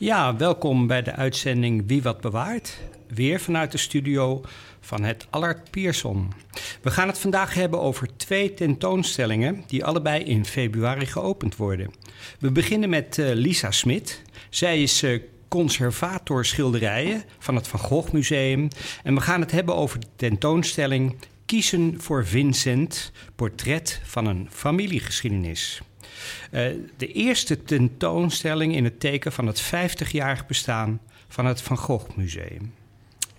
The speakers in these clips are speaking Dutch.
Ja, welkom bij de uitzending Wie wat bewaart. Weer vanuit de studio van het Allard Pierson. We gaan het vandaag hebben over twee tentoonstellingen die allebei in februari geopend worden. We beginnen met uh, Lisa Smit. Zij is uh, conservator schilderijen van het Van Gogh Museum. En we gaan het hebben over de tentoonstelling Kiezen voor Vincent, portret van een familiegeschiedenis. Uh, de eerste tentoonstelling in het teken van het 50-jarig bestaan van het Van Gogh Museum.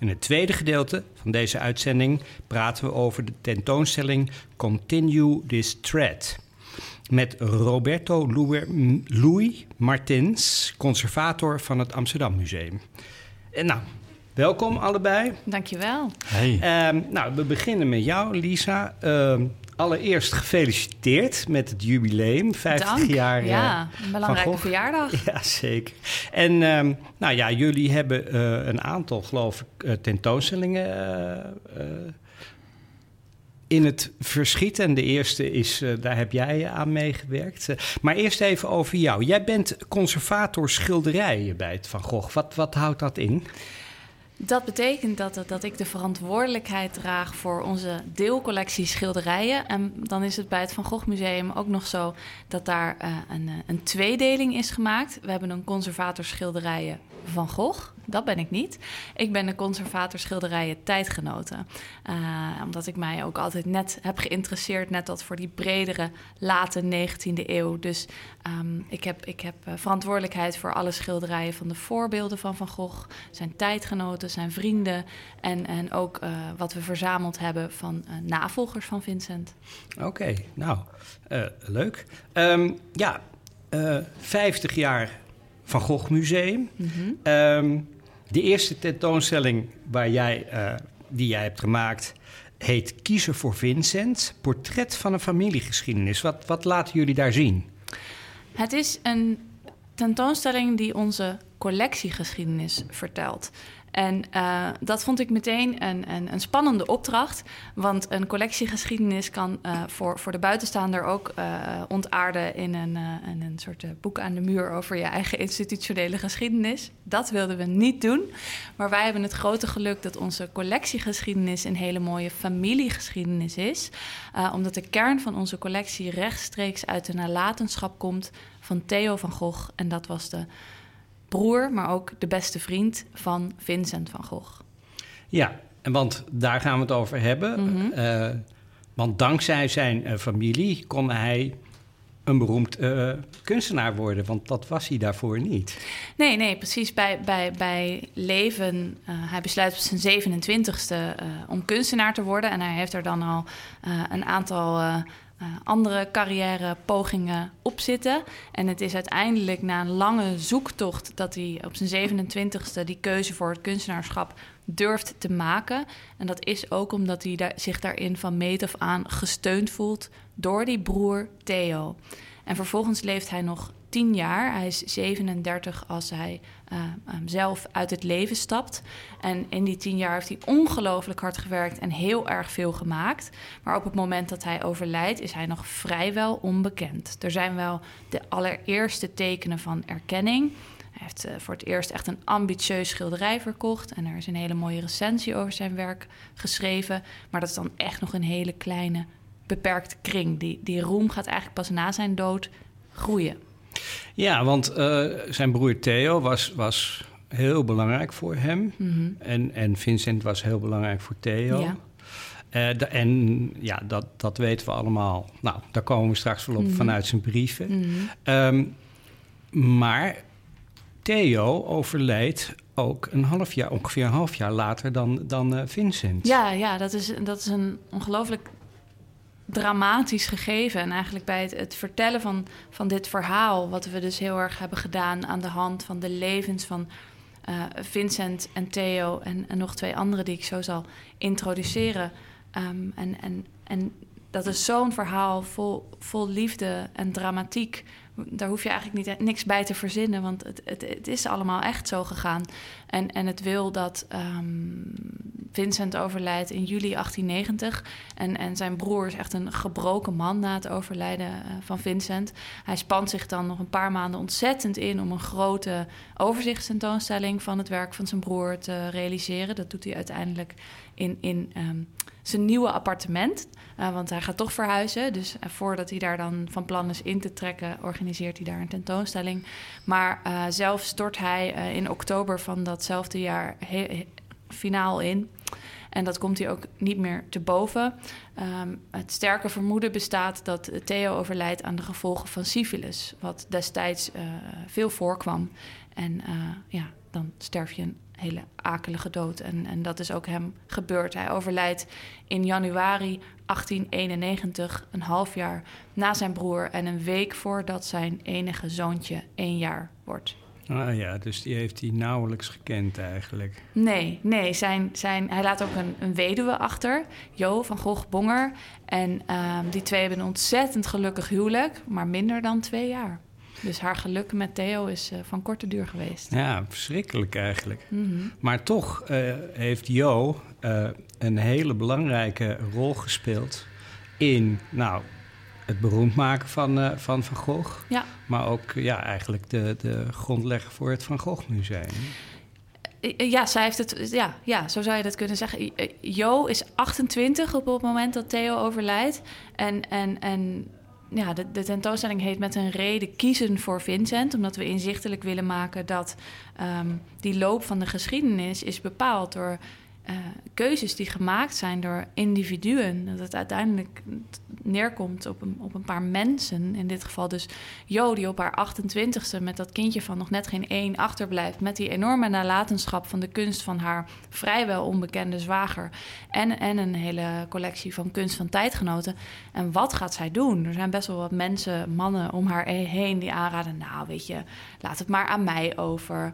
In het tweede gedeelte van deze uitzending praten we over de tentoonstelling Continue This Thread. Met Roberto Louis Martins, conservator van het Amsterdam Museum. En nou, welkom allebei. Dankjewel. Hey. Um, nou, we beginnen met jou, Lisa. Uh, allereerst gefeliciteerd met het jubileum, 50 Dank. jaar. Ja, uh, een belangrijke verjaardag. Ja, zeker. En um, nou ja, jullie hebben uh, een aantal, geloof ik, uh, tentoonstellingen uh, in het verschiet. En de eerste is, daar heb jij aan meegewerkt. maar eerst even over jou. Jij bent conservator schilderijen bij het Van Gogh. Wat, wat houdt dat in? Dat betekent dat, dat ik de verantwoordelijkheid draag voor onze deelcollectie schilderijen. En dan is het bij het Van Gogh Museum ook nog zo dat daar uh, een, een tweedeling is gemaakt. We hebben een conservator schilderijen Van Gogh. Dat ben ik niet. Ik ben een conservator schilderijen tijdgenoten. Uh, omdat ik mij ook altijd net heb geïnteresseerd, net dat voor die bredere late 19e eeuw. Dus um, ik heb, ik heb verantwoordelijkheid voor alle schilderijen van de voorbeelden van Van Gogh, zijn tijdgenoten, zijn vrienden en, en ook uh, wat we verzameld hebben van navolgers van Vincent. Oké, okay, nou, leuk. Um, ja, 50 jaar van Gogh Museum. Mm -hmm. um, de eerste tentoonstelling waar jij, die jij hebt gemaakt heet Kiezen voor Vincent, portret van een familiegeschiedenis. Wat, wat laten jullie daar zien? Het is een tentoonstelling die onze collectiegeschiedenis vertelt. En uh, dat vond ik meteen een, een, spannende opdracht. Want een collectiegeschiedenis kan uh, voor, voor de buitenstaander ook uh, ontaarden in een, een soort boek aan de muur over je eigen institutionele geschiedenis. Dat wilden we niet doen. Maar wij hebben het grote geluk dat onze collectiegeschiedenis een hele mooie familiegeschiedenis is. omdat de kern van onze collectie rechtstreeks uit de nalatenschap komt van Theo van Gogh. En dat was de broer, maar ook de beste vriend van Vincent van Gogh. Ja, en want daar gaan we het over hebben. Mm -hmm. uh, want dankzij zijn uh, familie kon hij een beroemd uh, kunstenaar worden, want dat was hij daarvoor niet. Nee, nee, precies. Bij, bij, bij leven, hij besluit op zijn 27ste om kunstenaar te worden. En hij heeft er dan al een aantal uh, andere carrièrepogingen op zitten. En het is uiteindelijk na een lange zoektocht dat hij op zijn 27ste die keuze voor het kunstenaarschap durft te maken. En dat is ook omdat hij daar, zich daarin van meet af aan gesteund voelt door die broer Theo. En vervolgens leeft hij nog tien jaar. Hij is 37 als hij um, zelf uit het leven stapt. En in die tien jaar heeft hij ongelooflijk hard gewerkt en heel erg veel gemaakt. Maar op het moment dat hij overlijdt, is hij nog vrijwel onbekend. Er zijn wel de allereerste tekenen van erkenning. Hij heeft uh, voor het eerst echt een ambitieus schilderij verkocht. En er is een hele mooie recensie over zijn werk geschreven. Maar dat is dan echt nog een hele kleine, beperkte kring. Die, die roem gaat eigenlijk pas na zijn dood groeien. Ja, want uh, zijn broer Theo was, was heel belangrijk voor hem. Mm -hmm. en, en Vincent was heel belangrijk voor Theo. Ja. Uh, de, en ja, dat, dat weten we allemaal. Nou, daar komen we straks wel op mm -hmm. vanuit zijn brieven. Mm -hmm. um, maar Theo overleed ook een half jaar, ongeveer een half jaar later dan, dan uh, Vincent. Ja, ja dat, is, dat is een ongelooflijk dramatisch gegeven. En eigenlijk bij het, het, vertellen van, van dit verhaal, wat we dus heel erg hebben gedaan aan de hand van de levens van uh, Vincent en Theo en, en, nog twee anderen die ik zo zal introduceren. Um, en, en, en dat is zo'n verhaal vol, vol liefde en dramatiek daar hoef je eigenlijk niet, niks bij te verzinnen, want het, het, het is allemaal echt zo gegaan. En, en het wil dat um, Vincent overlijdt in juli 1890. En, en zijn broer is echt een gebroken man na het overlijden uh, van Vincent. Hij spant zich dan nog een paar maanden ontzettend in om een grote overzichtstentoonstelling van het werk van zijn broer te realiseren. Dat doet hij uiteindelijk in, in um, zijn nieuwe appartement. Uh, want hij gaat toch verhuizen. Dus uh, voordat hij daar dan van plan is in te trekken, organiseert hij daar een tentoonstelling. Maar zelf stort hij in oktober van datzelfde jaar finaal in. En dat komt hij ook niet meer te boven. Um, het sterke vermoeden bestaat dat Theo overlijdt aan de gevolgen van syfilis, wat destijds veel voorkwam. En ja, dan sterf je een hele akelige dood. En, en dat is ook hem gebeurd. Hij overlijdt in januari 1891, een half jaar na zijn broer en een week voordat zijn enige zoontje één jaar wordt. Ah ja, dus die heeft hij nauwelijks gekend eigenlijk. Nee, nee. Zijn, zijn, hij laat ook een, een weduwe achter, Jo van Gogh Bonger. En um, die twee hebben een ontzettend gelukkig huwelijk, maar minder dan twee jaar. Dus haar geluk met Theo is uh, van korte duur geweest. Ja, verschrikkelijk eigenlijk. Mm -hmm. Maar toch uh, heeft Jo uh, een hele belangrijke rol gespeeld in, nou, het beroemd maken van Van, van Gogh. Ja. Maar ook ja, eigenlijk de, de grondlegger voor het Van Gogh Museum. Ja, zij heeft het, ja, ja, zo zou je dat kunnen zeggen. Jo is 28 op het moment dat Theo overlijdt. En, en, en ja, de, de, tentoonstelling heet met een reden kiezen voor Vincent. Omdat we inzichtelijk willen maken dat um, die loop van de geschiedenis is bepaald door uh, keuzes die gemaakt zijn door individuen. Dat het uiteindelijk neerkomt op een, op een paar mensen. In dit geval dus Jo, die op haar 28ste met dat kindje van nog net geen één achterblijft. Met die enorme nalatenschap van de kunst van haar vrijwel onbekende zwager. En, en een hele collectie van kunst van tijdgenoten. En wat gaat zij doen? Er zijn best wel wat mensen, mannen om haar heen die aanraden. Nou, weet je, laat het maar aan mij over.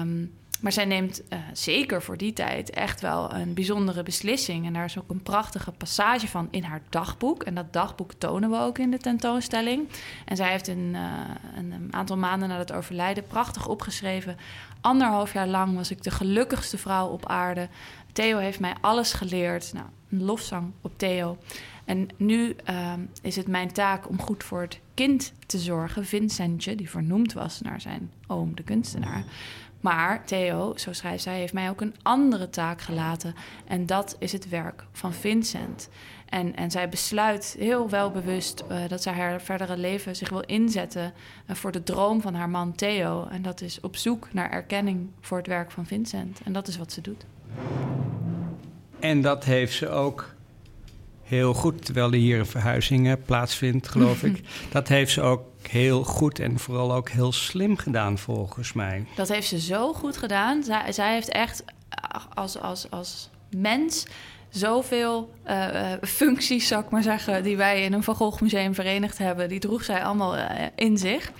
Um, maar zij neemt uh, zeker voor die tijd echt wel een bijzondere beslissing. En daar is ook een prachtige passage van in haar dagboek. En dat dagboek tonen we ook in de tentoonstelling. En zij heeft een, uh, een aantal maanden na het overlijden prachtig opgeschreven. Anderhalf jaar lang was ik de gelukkigste vrouw op aarde. Theo heeft mij alles geleerd. Nou, een lofzang op Theo. En nu uh, is het mijn taak om goed voor het kind te zorgen. Vincentje, die vernoemd was naar zijn oom, de kunstenaar. Maar Theo, zo schrijft zij, heeft mij ook een andere taak gelaten. En dat is het werk van Vincent. En, en zij besluit heel welbewust uh, dat zij haar verdere leven zich wil inzetten uh, voor de droom van haar man Theo. En dat is op zoek naar erkenning voor het werk van Vincent. En dat is wat ze doet. En dat heeft ze ook heel goed, terwijl er hier een verhuizing plaatsvindt, geloof ik. Dat heeft ze ook heel goed en vooral ook heel slim gedaan, volgens mij. Dat heeft ze zo goed gedaan. Zij, zij heeft echt als, als, als mens zoveel uh, functies, zou ik maar zeggen, die wij in een Van Gogh Museum verenigd hebben, die droeg zij allemaal uh, in zich.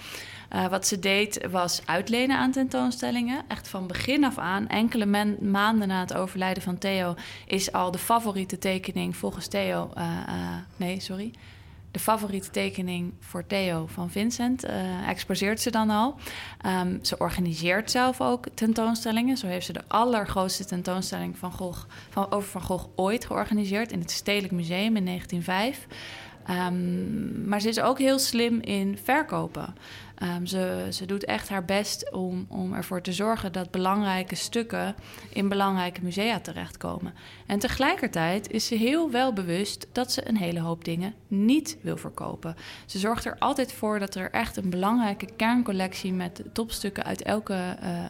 Wat ze deed was uitlenen aan tentoonstellingen. Echt van begin af aan, enkele maanden na het overlijden van Theo, is al de favoriete tekening volgens Theo. nee, sorry de favoriete tekening voor Theo van Vincent. Uh, exposeert ze dan al. Um, ze organiseert zelf ook tentoonstellingen. Zo heeft ze de allergrootste tentoonstelling van Gogh, van, over Van Gogh ooit georganiseerd in het Stedelijk Museum in 1905. Um, maar ze is ook heel slim in verkopen. Um, ze, ze doet echt haar best om, om ervoor te zorgen dat belangrijke stukken in belangrijke musea terechtkomen. En tegelijkertijd is ze heel wel bewust dat ze een hele hoop dingen niet wil verkopen. Ze zorgt er altijd voor dat er echt een belangrijke kerncollectie met topstukken uit elke uh, uh,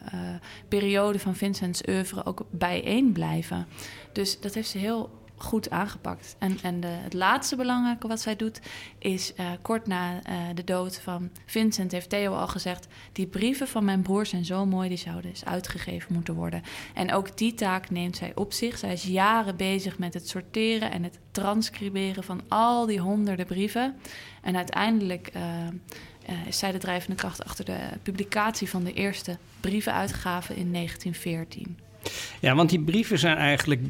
periode van Vincent's oeuvre ook bijeen blijven. Dus dat heeft ze heel goed aangepakt. En, en de, het laatste belangrijke wat zij doet, is uh, kort na uh, de dood van Vincent, heeft Theo al gezegd: Die brieven van mijn broer zijn zo mooi, die zouden eens uitgegeven moeten worden. En ook die taak neemt zij op zich. Zij is jaren bezig met het sorteren en het transcriberen van al die honderden brieven. En uiteindelijk. Uh, is zij de drijvende kracht achter de publicatie van de eerste brievenuitgave in 1914. Ja, want die brieven zijn eigenlijk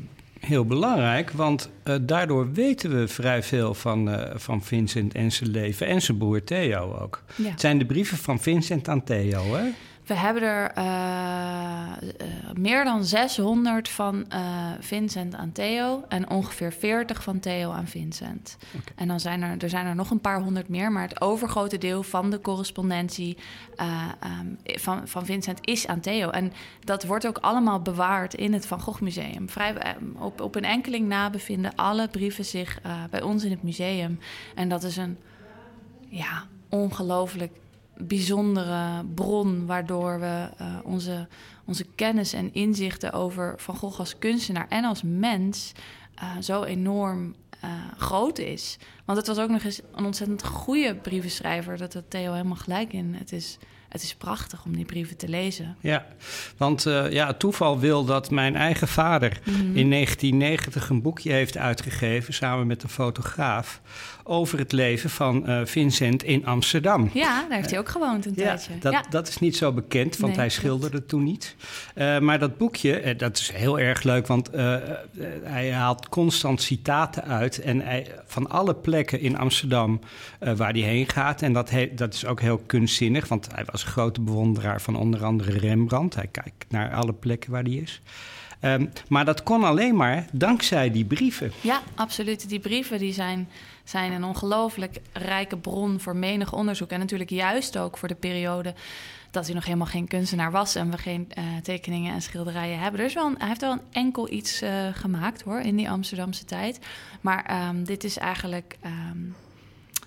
heel belangrijk, want uh, daardoor weten we vrij veel van, uh, van Vincent en zijn leven en zijn broer Theo ook. Ja. Het zijn de brieven van Vincent aan Theo, hè? We hebben er uh, uh, meer dan 600 van uh, Vincent aan Theo en ongeveer 40 van Theo aan Vincent. Okay. En dan zijn er, er zijn er nog een paar honderd meer, maar het overgrote deel van de correspondentie um, van, van Vincent is aan Theo. En dat wordt ook allemaal bewaard in het Van Gogh Museum. Vrij, op, op een enkeling na bevinden alle brieven zich bij ons in het museum. En dat is een ja, ongelooflijk bijzondere bron waardoor we uh, onze, onze kennis en inzichten over Van Gogh als kunstenaar en als mens uh, zo enorm uh, groot is. Want het was ook nog eens een ontzettend goede brievenschrijver. Dat had Theo helemaal gelijk in. Het is het is prachtig om die brieven te lezen. Ja, want uh, ja, het toeval wil dat mijn eigen vader mm -hmm. in 1990 een boekje heeft uitgegeven samen met een fotograaf over het leven van uh, Vincent in Amsterdam. Ja, daar heeft hij ook gewoond een ja, tijdje. Dat, ja, dat is niet zo bekend, want Nee, hij schilderde toen niet. Uh, maar dat boekje, dat is heel erg leuk, want hij haalt constant citaten uit en hij, van alle plekken in Amsterdam waar hij heen gaat. En dat, he, dat is ook heel kunstzinnig, want hij was grote bewonderaar van onder andere Rembrandt. Hij kijkt naar alle plekken waar hij is. Um, maar dat kon alleen maar dankzij die brieven. Ja, absoluut. Die brieven die zijn, zijn een ongelooflijk rijke bron voor menig onderzoek. En natuurlijk juist ook voor de periode dat hij nog helemaal geen kunstenaar was en we geen uh, tekeningen en schilderijen hebben. Er wel hij heeft wel een enkel iets uh, gemaakt hoor in die Amsterdamse tijd. Maar um, dit is eigenlijk um,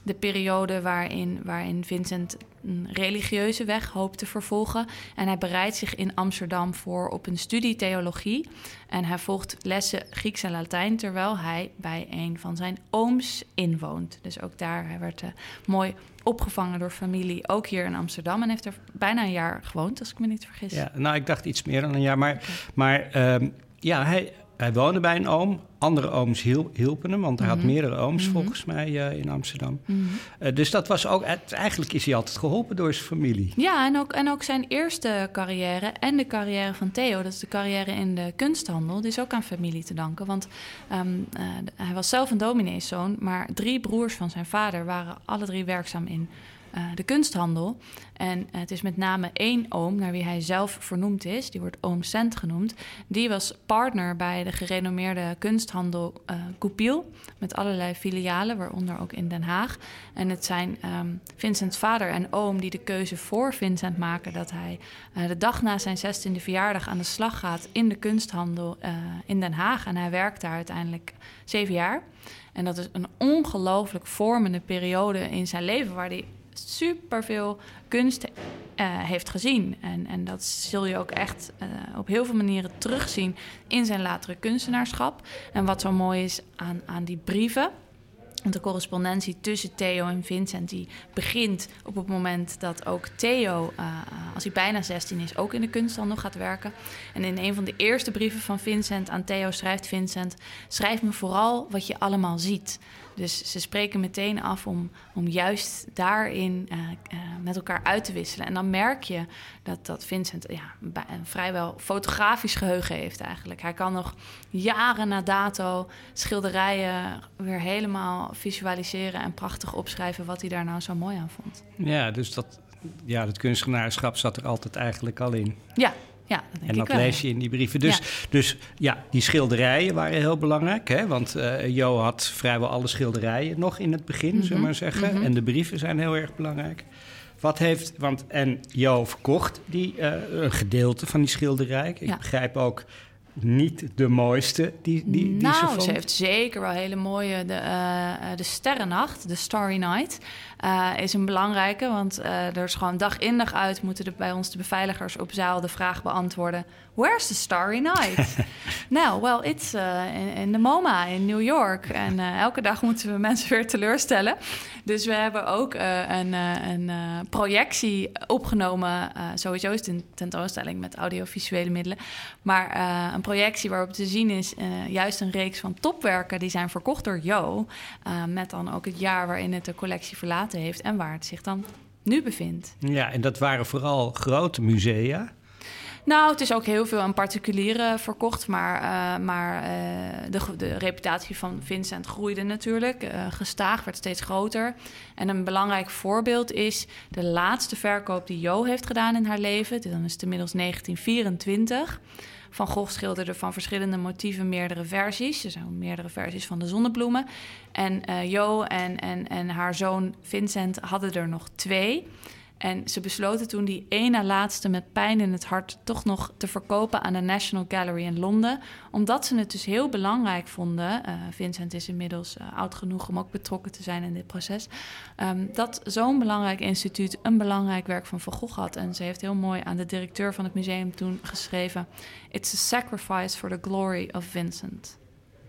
de periode waarin, waarin Vincent een religieuze weg hoopt te vervolgen. En hij bereidt zich in Amsterdam voor op een studie theologie. En hij volgt lessen Grieks en Latijn terwijl hij bij een van zijn ooms inwoont. Dus ook daar hij werd uh, mooi opgevangen door familie, ook hier in Amsterdam. En heeft er bijna een jaar gewoond, als ik me niet vergis. Ja, nou, ik dacht iets meer dan een jaar. Maar, okay. maar um, ja, hij, hij woonde bij een oom. Andere ooms hiel, hielpen hem, want hij had meerdere ooms mm -hmm. volgens mij uh, in Amsterdam. Mm -hmm. uh, dus dat was ook, eigenlijk is hij altijd geholpen door zijn familie. Ja, en ook, en ook zijn eerste carrière en de carrière van Theo, dat is de carrière in de kunsthandel, die is ook aan familie te danken. Want um, uh, hij was zelf een domineeszoon, maar drie broers van zijn vader waren alle drie werkzaam in uh, de kunsthandel. En uh, het is met name één oom, naar wie hij zelf vernoemd is, die wordt oom Cent genoemd. Die was partner bij de gerenommeerde kunsthandel uh, met allerlei filialen, waaronder ook in Den Haag. En het zijn um, Vincents vader en oom die de keuze voor Vincent maken dat hij de dag na zijn 16e verjaardag aan de slag gaat in de kunsthandel in Den Haag. En hij werkt daar uiteindelijk zeven jaar. En dat is een ongelooflijk vormende periode in zijn leven, waar hij superveel kunst uh, heeft gezien. En, en dat zul je ook echt uh, op heel veel manieren terugzien in zijn latere kunstenaarschap. En wat zo mooi is aan, aan die brieven. De correspondentie tussen Theo en Vincent die begint op het moment dat ook Theo, uh, als hij bijna 16 is, ook in de kunsthandel gaat werken. En in een van de eerste brieven van Vincent aan Theo schrijft Vincent: Schrijf me vooral wat je allemaal ziet. Dus ze spreken meteen af om, om juist daarin uh, uh, met elkaar uit te wisselen. En dan merk je dat, dat Vincent ja, een vrijwel fotografisch geheugen heeft eigenlijk. Hij kan nog jaren na dato schilderijen weer helemaal visualiseren en prachtig opschrijven wat hij daar nou zo mooi aan vond. Ja, dus dat, ja, dat kunstenaarschap zat er altijd eigenlijk al in. Ja, ja, dat en dat lees je in die brieven. Dus ja. dus ja, die schilderijen waren heel belangrijk. Hè? Want uh, Jo had vrijwel alle schilderijen nog in het begin, mm -hmm. zullen we maar zeggen. Mm -hmm. En de brieven zijn heel erg belangrijk. Wat heeft, want, en Jo verkocht die, uh, een gedeelte van die schilderij. Ik ja. begrijp ook niet de mooiste die, die, die nou, ze vond. ze heeft zeker wel hele mooie. De, uh, de Sterrennacht, de Starry Night, uh, is een belangrijke. Want uh, er is gewoon dag in dag uit moeten de, bij ons de beveiligers op zaal de vraag beantwoorden... Where's the Starry Night? nou, well, it's uh, in, in, de MoMA in New York. En uh, elke dag moeten we mensen weer teleurstellen. Dus we hebben ook uh, een, een projectie opgenomen. sowieso is het een tentoonstelling met audiovisuele middelen. Maar een projectie waarop te zien is juist een reeks van topwerken... die zijn verkocht door Jo. met dan ook het jaar waarin het de collectie verlaten heeft... en waar het zich dan nu bevindt. Ja, en dat waren vooral grote musea... Nou, het is ook heel veel aan particulieren verkocht. Maar, uh, maar uh, de, de, reputatie van Vincent groeide natuurlijk. Uh, gestaag werd steeds groter. En een belangrijk voorbeeld is de laatste verkoop die Jo heeft gedaan in haar leven. Dan is het inmiddels 1924. Van Gogh schilderde van verschillende motieven meerdere versies. Er zijn meerdere versies van de zonnebloemen. En Jo en, en, en haar zoon Vincent hadden er nog twee. En ze besloten toen die ene laatste met pijn in het hart toch nog te verkopen aan de National Gallery in Londen. Omdat ze het dus heel belangrijk vonden. Uh, Vincent is inmiddels uh, oud genoeg om ook betrokken te zijn in dit proces. Um, dat zo'n belangrijk instituut een belangrijk werk van Van Gogh had. En ze heeft heel mooi aan de directeur van het museum toen geschreven: It's a sacrifice for the glory of Vincent.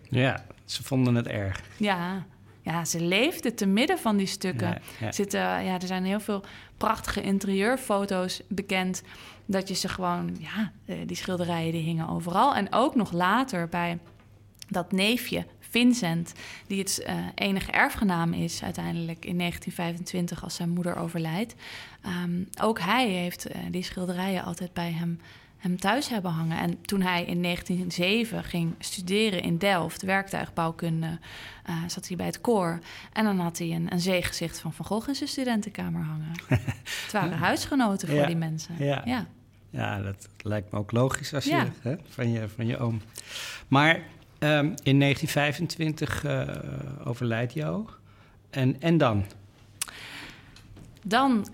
Ja, ze vonden het erg. Ja, ja, ze leefde te midden van die stukken. Zitten, ja, er zijn heel veel prachtige interieurfoto's bekend. Dat je ze gewoon, ja, eh, die schilderijen die hingen overal. En ook nog later bij dat neefje Vincent, die het uh, enige erfgenaam is uiteindelijk in 1925 als zijn moeder overlijdt. Um, ook hij heeft uh, die schilderijen altijd bij hem hem thuis hebben hangen. En toen hij in 1907 ging studeren in Delft, werktuigbouwkunde, uh, zat hij bij het koor. En dan had hij een, een zeegezicht van Van Gogh in zijn studentenkamer hangen. het waren huisgenoten voor die mensen. Ja. ja. Ja. dat lijkt me ook logisch als je, hè, van, je van je oom. Maar um, in 1925 uh, eh, overlijdt jou. En, en dan? Dan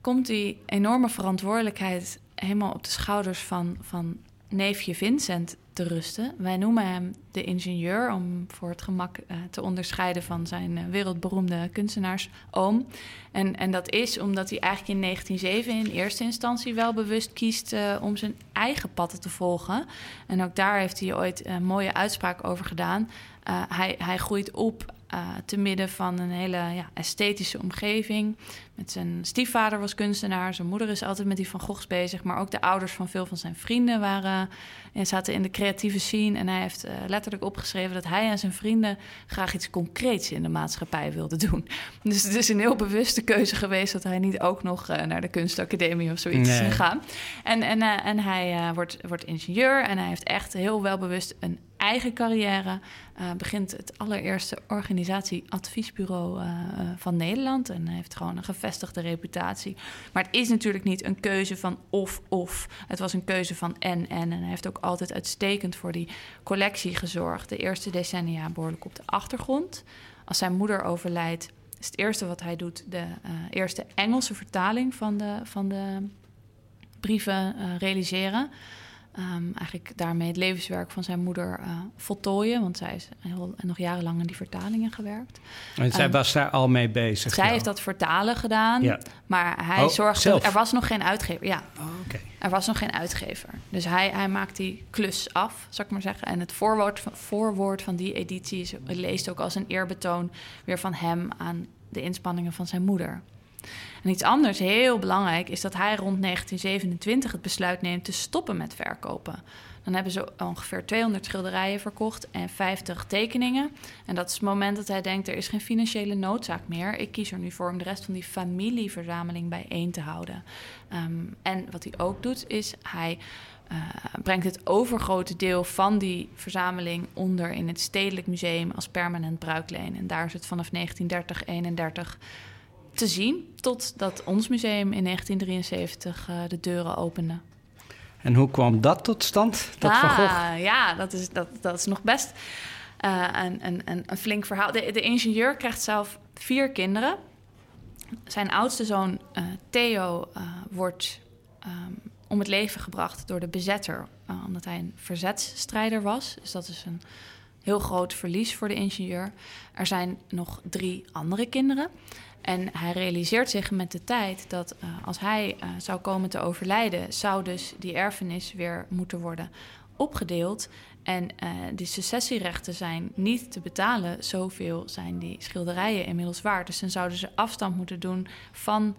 komt die enorme verantwoordelijkheid helemaal op de schouders van, van neefje Vincent te rusten. Wij noemen hem de ingenieur om voor het gemak uh, te onderscheiden van zijn uh, wereldberoemde kunstenaarsoom. En, en dat is omdat hij eigenlijk in 1907 in eerste instantie wel bewust kiest uh, om zijn eigen pad te volgen. En ook daar heeft hij ooit een mooie uitspraak over gedaan. hij, hij groeit op te midden van een hele ja, esthetische omgeving. Met zijn stiefvader was kunstenaar, zijn moeder is altijd met die Van Goghs bezig. Maar ook de ouders van veel van zijn vrienden waren, en zaten in de creatieve scene. En hij heeft uh, letterlijk opgeschreven dat hij en zijn vrienden graag iets concreets in de maatschappij wilden doen. Dus het is een heel bewuste keuze geweest dat hij niet ook nog uh, naar de kunstacademie of zoiets nee. is gegaan. En, en, en hij wordt, wordt ingenieur en hij heeft echt heel welbewust een eigen carrière. Uh, begint het allereerste organisatieadviesbureau uh, van Nederland. En heeft gewoon een gevestigde reputatie. Maar het is natuurlijk niet een keuze van of-of. Het was een keuze van en-en. En hij heeft ook altijd uitstekend voor die collectie gezorgd. De eerste decennia behoorlijk op de achtergrond. Als zijn moeder overlijdt, is het eerste wat hij doet... de uh, eerste Engelse vertaling van de, van de brieven realiseren... Um, eigenlijk daarmee het levenswerk van zijn moeder uh, voltooien. Want zij is heel, nog jarenlang in die vertalingen gewerkt. En zij um, was daar al mee bezig? Zij heeft dat vertalen gedaan. Ja. Maar hij oh, zorgde... Zelf. Er was nog geen uitgever. Ja, oh, okay. er was nog geen uitgever. Dus hij, hij maakt die klus af, zou ik maar zeggen. En het voorwoord, voorwoord van die editie is, leest ook als een eerbetoon... weer van hem aan de inspanningen van zijn moeder. En iets anders, heel belangrijk, is dat hij rond 1927 het besluit neemt te stoppen met verkopen. Dan hebben ze ongeveer 200 schilderijen verkocht en 50 tekeningen. En dat is het moment dat hij denkt: er is geen financiële noodzaak meer. Ik kies er nu voor om de rest van die familieverzameling bijeen te houden. Um, en wat hij ook doet, is hij. Uh, brengt het overgrote deel van die verzameling onder in het Stedelijk Museum als permanent bruikleen. En daar is het vanaf 1930, 31 te zien. Totdat ons museum in 1973 uh, de deuren opende. En hoe kwam dat tot stand? Dat ah, Van Ja, dat is, dat, dat is nog best uh, een, een, een flink verhaal. De, de, ingenieur krijgt zelf vier kinderen. Zijn oudste zoon uh, Theo wordt um, om het leven gebracht door de bezetter, omdat hij een verzetsstrijder was. Dus dat is een heel groot verlies voor de ingenieur. Er zijn nog drie andere kinderen. En hij realiseert zich met de tijd dat uh, als hij uh, zou komen te overlijden, zou dus die erfenis weer moeten worden opgedeeld. En uh, die successierechten zijn niet te betalen. Zoveel zijn die schilderijen inmiddels waard. Dus dan zouden ze afstand moeten doen van,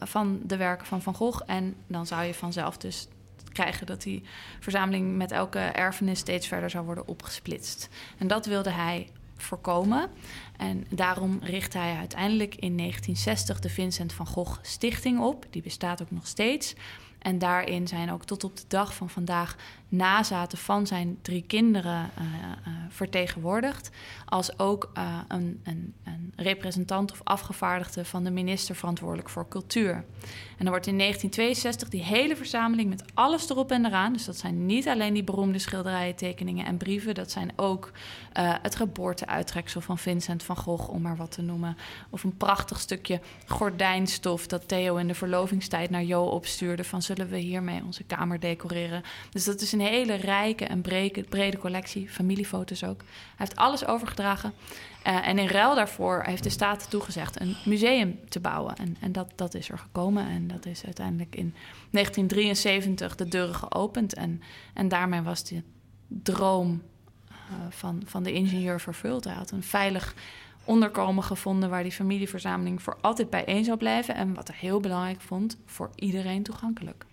van de werken van Van Gogh. En dan zou je vanzelf dus krijgen dat die verzameling met elke erfenis steeds verder zou worden opgesplitst. En dat wilde hij voorkomen. En daarom richt hij uiteindelijk in 1960 de Vincent van Gogh Stichting op. Die bestaat ook nog steeds. En daarin zijn ook tot op de dag van vandaag nazaten van zijn drie kinderen uh, uh, vertegenwoordigd. Als ook uh, een, een, een, representant of afgevaardigde van de minister verantwoordelijk voor cultuur. En dan wordt in 1962 die hele verzameling met alles erop en eraan. Dus dat zijn niet alleen die beroemde schilderijen, tekeningen en brieven. Dat zijn ook het geboorteuittreksel van Vincent van Gogh, om maar wat te noemen. Of een prachtig stukje gordijnstof dat Theo in de verlovingstijd naar Jo opstuurde. Van zullen we hiermee onze kamer decoreren? Dus dat is een hele rijke en brede, brede collectie, familiefoto's ook. Hij heeft alles overgedragen. Uh, en in ruil daarvoor heeft de staat toegezegd een museum te bouwen. En, en dat, dat is er gekomen. En dat is uiteindelijk in 1973 de deuren geopend. En, en daarmee was de droom uh, van, van de ingenieur vervuld. Hij had een veilig onderkomen gevonden waar die familieverzameling voor altijd bijeen zou blijven. En wat hij heel belangrijk vond, voor iedereen toegankelijk.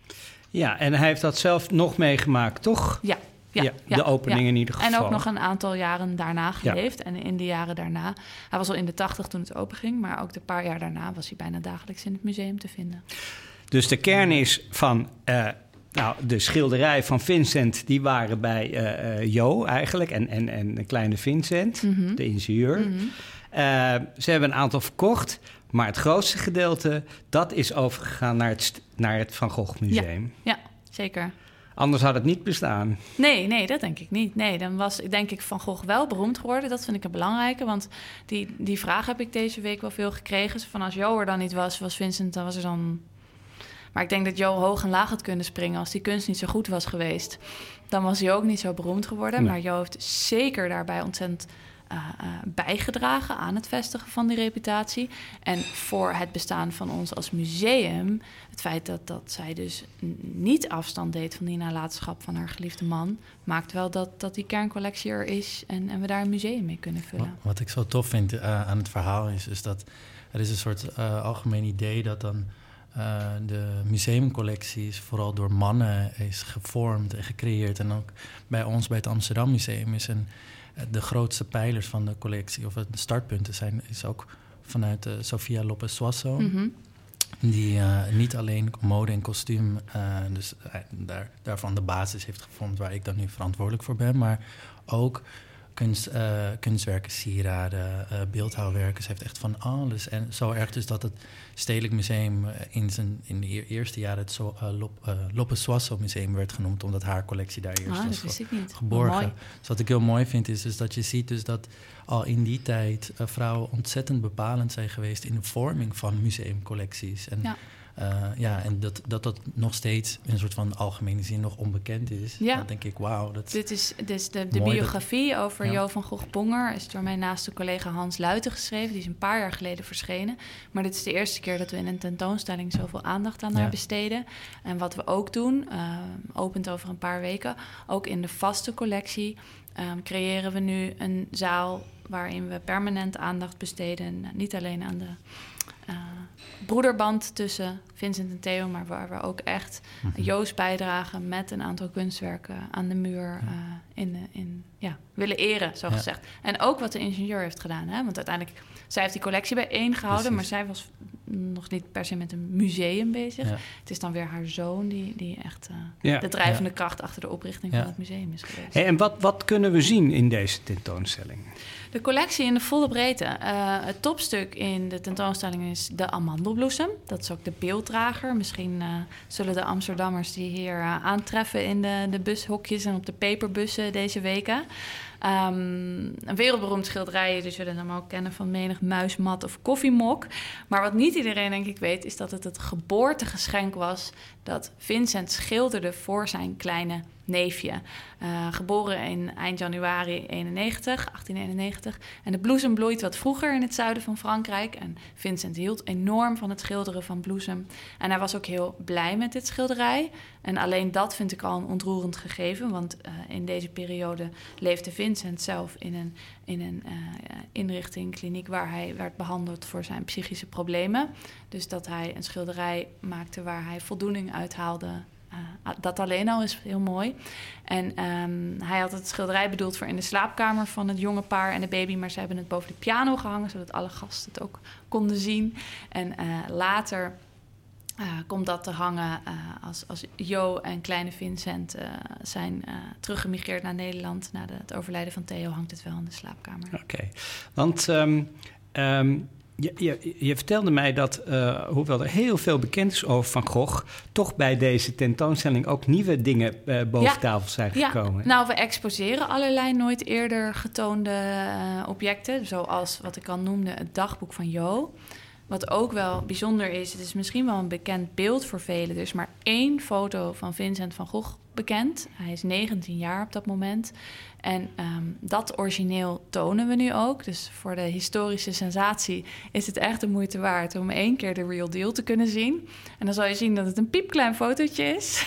Ja, en hij heeft dat zelf nog meegemaakt, toch? Ja. Ja, ja, de opening in ieder geval. En ook nog een aantal jaren daarna geleefd. En in de jaren daarna, hij was al in de tachtig toen het openging, maar ook de paar jaar daarna was hij bijna dagelijks in het museum te vinden. Dus de kern is van uh, nou, de schilderij van Vincent, die waren bij uh, uh, Jo eigenlijk en, en, en de kleine Vincent, mm -hmm. de ingenieur. Mm -hmm. ze hebben een aantal verkocht, maar het grootste gedeelte, dat is overgegaan naar het, naar het Van Gogh Museum. Ja, ja zeker. Anders had het niet bestaan. Nee, nee, dat denk ik niet. Nee, dan was denk ik Van Gogh wel beroemd geworden. Dat vind ik het belangrijke, want die, die vraag heb ik deze week wel veel gekregen. Van als Jo er dan niet was, was Vincent, dan was er dan... Maar ik denk dat Jo hoog en laag had kunnen springen als die kunst niet zo goed was geweest. Dan was hij ook niet zo beroemd geworden. Nee. Maar Jo heeft zeker daarbij ontzettend uh, bijgedragen aan het vestigen van die reputatie. En voor het bestaan van ons als museum, het feit dat, dat zij dus niet afstand deed van die nalatenschap van haar geliefde man, maakt wel dat, dat die kerncollectie er is en, en we daar een museum mee kunnen vullen. Wat, ik zo tof vind uh, aan het verhaal is, is dat er is een soort algemeen idee dat dan. Uh, de museumcollectie is vooral door mannen is gevormd en gecreëerd. En ook bij ons, bij het Amsterdam Museum, is een, de grootste pijlers van de collectie, of de startpunten zijn, is ook vanuit uh, Sofia Lopez Suasso. Mm -hmm. Die uh, niet alleen mode en kostuum, uh, dus daar, daarvan de basis heeft gevormd waar ik dan nu verantwoordelijk voor ben, maar ook kunst, kunstwerken, sieraden, beeldhouwwerken. Ze heeft echt van alles. En zo erg dus dat het Stedelijk Museum in, zijn, in de eerste jaren het so, uh, Lop, Lopez Suasso Museum werd genoemd, omdat haar collectie daar eerst ah, was ge geborgen. Dus wat ik heel mooi vind is, is dat je ziet dus dat al in die tijd vrouwen ontzettend bepalend zijn geweest in de vorming van museumcollecties. En, ja. Uh, ja, en dat, dat dat nog steeds in een soort van algemene zin nog onbekend is. Ja. Dan denk ik, wauw. Dat Dit is dus de, de biografie dat, over ja. Jo van Gogh-Bonger... is door mijn naaste collega Hans Luiten geschreven. Die is een paar jaar geleden verschenen. Maar dit is de eerste keer dat we in een tentoonstelling... zoveel aandacht aan ja. haar besteden. En wat we ook doen, uh, opent over een paar weken... ook in de vaste collectie um, creëren we nu een zaal... waarin we permanent aandacht besteden. Niet alleen aan de... Uh, broederband tussen Vincent en Theo, maar waar we ook echt mm -hmm. Joost bijdragen met een aantal kunstwerken aan de muur uh, in, in, ja, willen eren, zo ja. gezegd. En ook wat de ingenieur heeft gedaan, hè? want uiteindelijk, zij heeft die collectie bijeen gehouden, maar zij was nog niet per se met een museum bezig. Ja. Het is dan weer haar zoon die, die echt uh, de drijvende kracht achter de oprichting van het museum is geweest. Hey, en wat, wat kunnen we zien in deze tentoonstelling? De collectie in de volle breedte. Uh, het topstuk in de tentoonstelling is de amandelbloesem. Dat is ook de beelddrager. Misschien uh, zullen de Amsterdammers die hier uh, aantreffen in de, de bushokjes en op de peperbussen deze weken. Um, een wereldberoemd schilderij, dus zullen hem ook kennen van menig muismat of koffiemok. Maar wat niet iedereen denk ik weet, is dat het het geboortegeschenk was dat Vincent schilderde voor zijn kleine neefje. Uh, geboren in eind januari 91, 1891. En de bloesem bloeit wat vroeger in het zuiden van Frankrijk. En Vincent hield enorm van het schilderen van bloesem. En hij was ook heel blij met dit schilderij. En alleen dat vind ik al een ontroerend gegeven. Want uh, in deze periode leefde Vincent zelf in een, in een uh, inrichting, kliniek, waar hij werd behandeld voor zijn psychische problemen. Dus dat hij een schilderij maakte waar hij voldoening uithaalde uh, dat alleen al is heel mooi. En um, hij had het schilderij bedoeld voor in de slaapkamer van het jonge paar en de baby, maar ze hebben het boven de piano gehangen, zodat alle gasten het ook konden zien. En uh, later uh, komt dat te hangen als, als Jo en kleine Vincent zijn teruggemigreerd naar Nederland. Na het overlijden van Theo hangt het wel in de slaapkamer. Oké, want um, um, je, je, je, vertelde mij dat, uh, hoewel er heel veel bekend is over Van Gogh, toch bij deze tentoonstelling ook nieuwe dingen uh, boven ja, tafel zijn gekomen. Ja. Nou, we exposeren allerlei nooit eerder getoonde uh, objecten, zoals wat ik al noemde, het dagboek van Jo. Wat ook wel bijzonder is, het is misschien wel een bekend beeld voor velen. Er is maar één foto van Vincent van Gogh bekend. Hij is 19 jaar op dat moment. En um, dat origineel tonen we nu ook. Dus voor de historische sensatie is het echt de moeite waard om één keer de real deal te kunnen zien. En dan zal je zien dat het een piepklein fotootje is.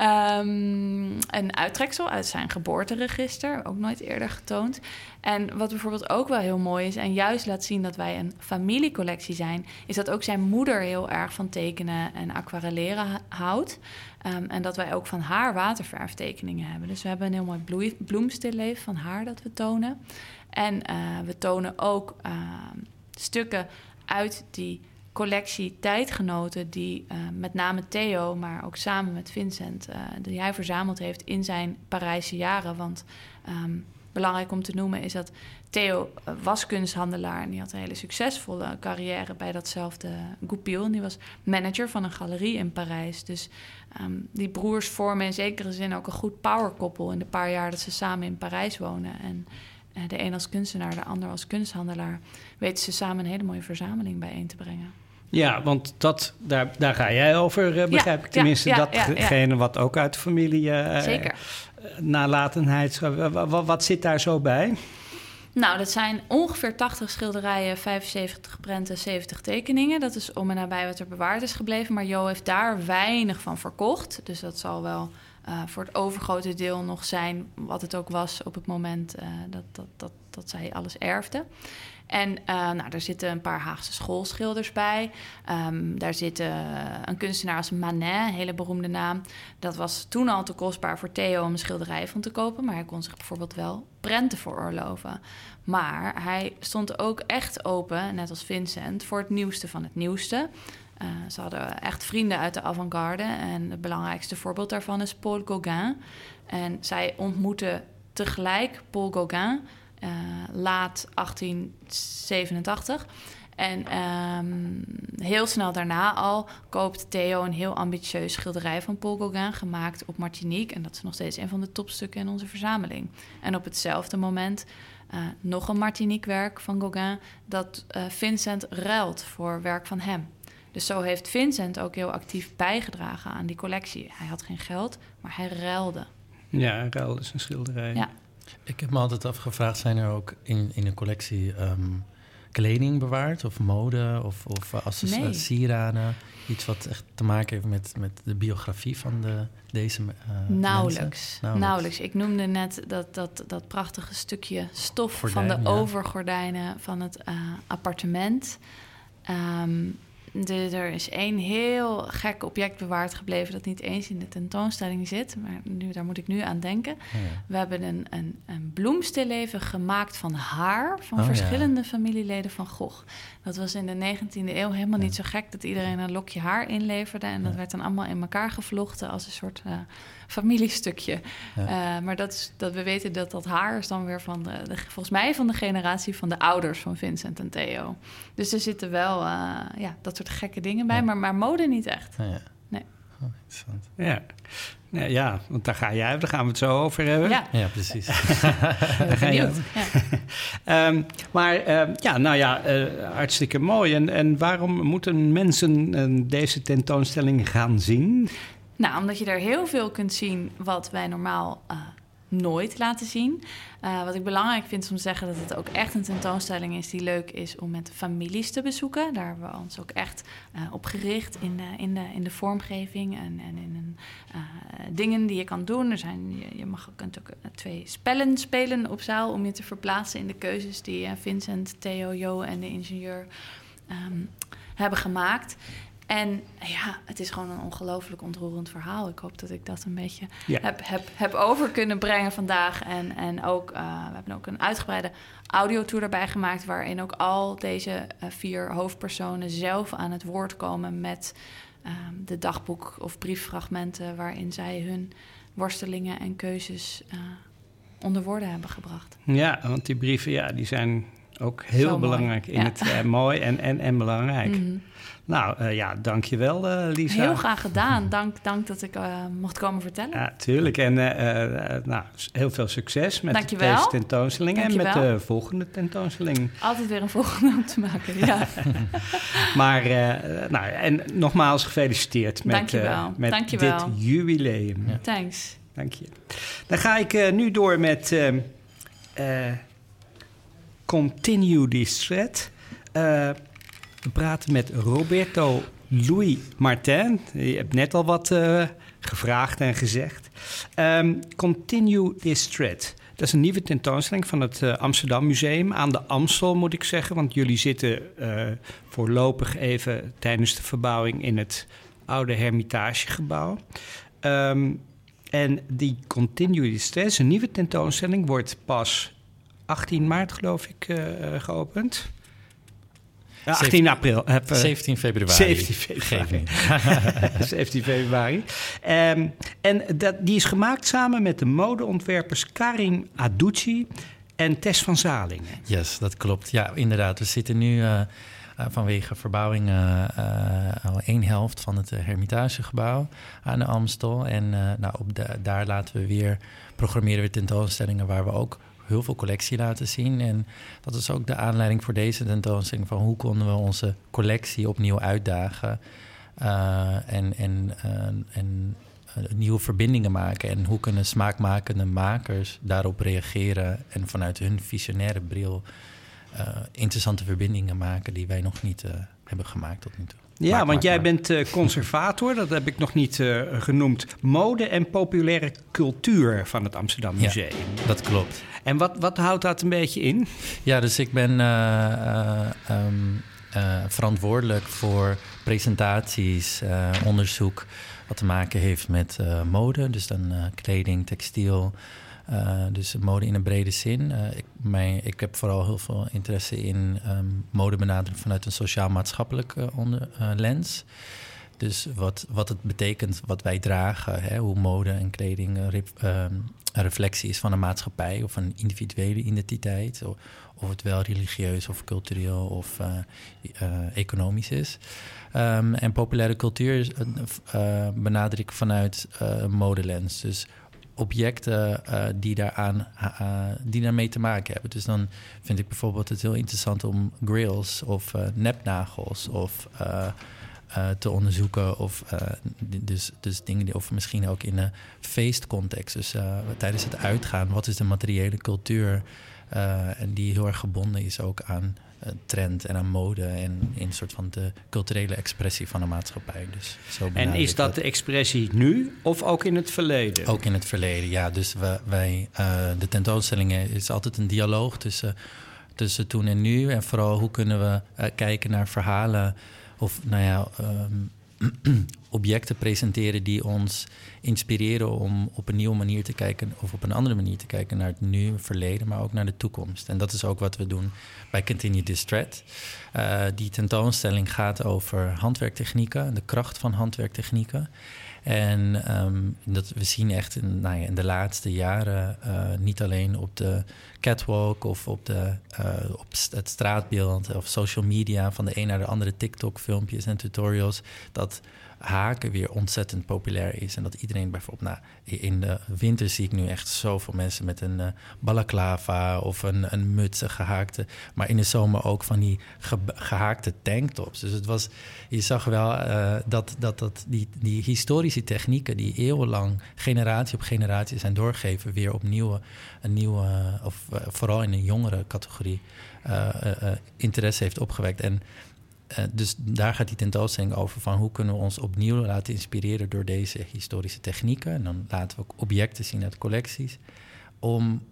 um, een uittreksel uit zijn geboorteregister, ook nooit eerder getoond. En wat bijvoorbeeld ook wel heel mooi is en juist laat zien dat wij een familiecollectie zijn, is dat ook zijn moeder heel erg van tekenen en aquarelleren houdt. Um, en dat wij ook van haar waterverftekeningen hebben. Dus we hebben een heel mooi bloemstilleven van haar dat we tonen. En uh, we tonen ook uh, stukken uit die collectie tijdgenoten die uh, met name Theo, maar ook samen met Vincent, die hij verzameld heeft in zijn Parijse jaren. Want um, belangrijk om te noemen is dat Theo was kunsthandelaar en die had een hele succesvolle carrière bij datzelfde Goupil. En die was manager van een galerie in Parijs. Dus um, die broers vormen in zekere zin ook een goed powerkoppel in de paar jaar dat ze samen in Parijs wonen. En uh, de een als kunstenaar, de ander als kunsthandelaar, weten ze samen een hele mooie verzameling bijeen te brengen. Ja, want dat, daar, daar ga jij over, uh, begrijp ja, ik tenminste. Ja, ja, datgene wat ook uit de familie... Uh, Zeker. nalatenheid... Wat, wat zit daar zo bij? Nou, dat zijn ongeveer 80 schilderijen, 75 prenten, 70 tekeningen. Dat is om en nabij wat er bewaard is gebleven. Maar Jo heeft daar weinig van verkocht. Dus dat zal wel uh, voor het overgrote deel nog zijn wat het ook was op het moment uh, dat, dat, dat, dat zij alles erfde. En uh, nou, daar zitten een paar Haagse schoolschilders bij. Um, daar zit een kunstenaar als Manet, een hele beroemde naam. Dat was toen al te kostbaar voor Theo om een schilderij van te kopen. Maar hij kon zich bijvoorbeeld wel prenten veroorloven. Maar hij stond ook echt open, net als Vincent, voor het nieuwste van het nieuwste. Uh, ze hadden echt vrienden uit de avant-garde. En het belangrijkste voorbeeld daarvan is Paul Gauguin. En zij ontmoeten tegelijk Paul Gauguin, uh, laat 1887. En um, heel snel daarna al koopt Theo een heel ambitieus schilderij van Paul Gauguin, gemaakt op Martinique. En dat is nog steeds een van de topstukken in onze verzameling. En op hetzelfde moment uh, nog een Martinique-werk van Gauguin, dat uh, Vincent ruilt voor werk van hem. Dus zo heeft Vincent ook heel actief bijgedragen aan die collectie. Hij had geen geld, maar hij ruilde. Ja, ruilde zijn schilderij. Ja. Ik heb me altijd afgevraagd, zijn er ook in, in een collectie um, kleding bewaard? Of mode? Of, of accessoires, nee. sieraden? Iets wat echt te maken heeft met, met de biografie van de, deze uh, Nauwelijks. Nauwelijks. Nauwelijks. Ik noemde net dat, dat, dat prachtige stukje stof Gordijn, van de ja. overgordijnen van het uh, appartement. Um, de, er is één heel gek object bewaard gebleven dat niet eens in de tentoonstelling zit. Maar nu, daar moet ik nu aan denken. Oh ja. We hebben een, een, een bloemstilleven gemaakt van haar van oh verschillende ja. familieleden van Gogh. Dat was in de 19e eeuw helemaal ja. niet zo gek dat iedereen een lokje haar inleverde. En dat werd dan allemaal in elkaar gevlochten als een soort uh, familiestukje. Uh, maar dat, is, dat we weten dat dat haar is dan weer van de, de, volgens mij van de generatie van de ouders van Vincent en Theo. Dus er zitten wel uh, ja, dat soort gekke dingen bij, maar, maar mode niet echt. Nee. Oh, interessant. Ja. Ja, ja, want daar ga jij, daar gaan we het zo over hebben. Ja, ja precies. ga je, ja. um, maar um, ja, nou ja, uh, hartstikke mooi. En, en waarom moeten mensen uh, deze tentoonstelling gaan zien? Nou, omdat je er heel veel kunt zien wat wij normaal uh, nooit laten zien. Uh, wat ik belangrijk vind om te zeggen dat het ook echt een tentoonstelling is die leuk is om met families te bezoeken. Daar hebben we ons ook echt uh, op gericht in de, in de, in de vormgeving en, en in uh, dingen die je kan doen. Er zijn, je, je mag, kunt ook twee spellen spelen op zaal om je te verplaatsen in de keuzes die Vincent, Theo, Jo en de ingenieur um, hebben gemaakt. En ja, het is gewoon een ongelooflijk ontroerend verhaal. Ik hoop dat ik dat een beetje ja. heb, heb, heb over kunnen brengen vandaag. En, en ook, uh, we hebben ook een uitgebreide audiotour erbij gemaakt... waarin ook al deze uh, vier hoofdpersonen zelf aan het woord komen... met uh, de dagboek of brieffragmenten waarin zij hun worstelingen en keuzes uh, onder woorden hebben gebracht. Ja, want die brieven ja, die zijn ook heel Zo belangrijk mooi. in ja. het mooi en, en, en belangrijk. Mm -hmm. Nou uh, ja, dankjewel uh, Lisa. Heel graag gedaan. Dank, dank dat ik uh, mocht komen vertellen. Ja, tuurlijk. En nou, heel veel succes met dankjewel. deze tentoonstelling dankjewel. en met de volgende tentoonstelling. Altijd weer een volgende om te maken, ja. maar, nou, en nogmaals gefeliciteerd met, dankjewel. met dankjewel. dit jubileum. Ja. Thanks. Dank je. Dan ga ik nu door met Continue This Thread. We praten met Roberto Louis Martin. Je hebt net al wat uh, gevraagd en gezegd. Um, Continue this thread. Dat is een nieuwe tentoonstelling van het uh, Amsterdam Museum aan de Amstel, moet ik zeggen. Want jullie zitten uh, voorlopig even tijdens de verbouwing in het oude Hermitagegebouw. Um, en die Continue this thread een nieuwe tentoonstelling, wordt pas 18 maart, geloof ik, geopend. 18 april. Heb, 17 februari. 17 februari. 17 februari. Um, en dat, die is gemaakt samen met de modeontwerpers Karim Aducci en Tess van Zalingen. Yes, dat klopt. Ja, inderdaad. We zitten nu uh, vanwege verbouwing uh, al één helft van het Hermitagegebouw aan de Amstel. En nou, op de, daar laten we weer, programmeren we tentoonstellingen waar we ook heel veel collectie laten zien. En dat is ook de aanleiding voor deze tentoonstelling... van hoe konden we onze collectie opnieuw uitdagen... Uh, en, en, uh, en uh, nieuwe verbindingen maken. En hoe kunnen smaakmakende makers daarop reageren... en vanuit hun visionaire bril interessante verbindingen maken... die wij nog niet hebben gemaakt tot nu toe. Ja, maak, want maak, jij maak. bent uh, conservator, dat heb ik nog niet uh, genoemd. Mode en populaire cultuur van het Amsterdam Museum. Ja, dat klopt. En wat, wat houdt dat een beetje in? Ja, dus ik ben uh, um, verantwoordelijk voor presentaties, onderzoek... wat te maken heeft met mode. Dus dan kleding, textiel... Uh, dus mode in een brede zin. Uh, ik, ik heb vooral heel veel interesse in um, mode benaderen vanuit een sociaal-maatschappelijke uh, lens. Dus wat, wat het betekent wat wij dragen, hè, hoe mode en kleding een, re, um, een reflectie is van een maatschappij of een individuele identiteit. Of, of het wel religieus of cultureel of economisch is. Um, en populaire cultuur benader ik vanuit een modelens. Dus objecten uh, die, daaraan, uh, die daarmee te maken hebben. Dus dan vind ik bijvoorbeeld het heel interessant om grills of uh, nepnagels of te onderzoeken. Of dus, dus dingen die, of misschien ook in een feestcontext. Dus tijdens het uitgaan, wat is de materiële cultuur? en die heel erg gebonden is ook aan trend en aan mode en in een soort van de culturele expressie van de maatschappij. Dus zo en is dat, de expressie nu of ook in het verleden? Ook in het verleden, ja. Dus we, wij, uh, de tentoonstellingen is altijd een dialoog tussen, tussen toen en nu. En vooral hoe kunnen we uh, kijken naar verhalen of nou ja, um, objecten presenteren die ons inspireren om op een nieuwe manier te kijken of op een andere manier te kijken naar het nu, verleden, maar ook naar de toekomst. En dat is ook wat we doen bij Continue This. Uh, die tentoonstelling gaat over handwerktechnieken, de kracht van handwerktechnieken. En um, dat we zien echt in, nou ja, in de laatste jaren, uh, niet alleen op de catwalk of op, de, uh, op het straatbeeld of social media, van de een naar de andere TikTok-filmpjes en tutorials, dat haken weer ontzettend populair is. En dat iedereen bijvoorbeeld, nou, in de winter zie ik nu echt zoveel mensen met een uh, balaclava of een, een muts, gehaakte. Maar in de zomer ook van die ge, gehaakte tanktops. Dus het was, je zag wel uh, dat, dat, dat die, die historische technieken die eeuwenlang, generatie op generatie zijn doorgegeven, weer opnieuw een nieuwe, of vooral in een jongere categorie, interesse heeft opgewekt. En dus daar gaat die tentoonstelling over van hoe kunnen we ons opnieuw laten inspireren door deze historische technieken. En dan laten we ook objecten zien uit collecties. Om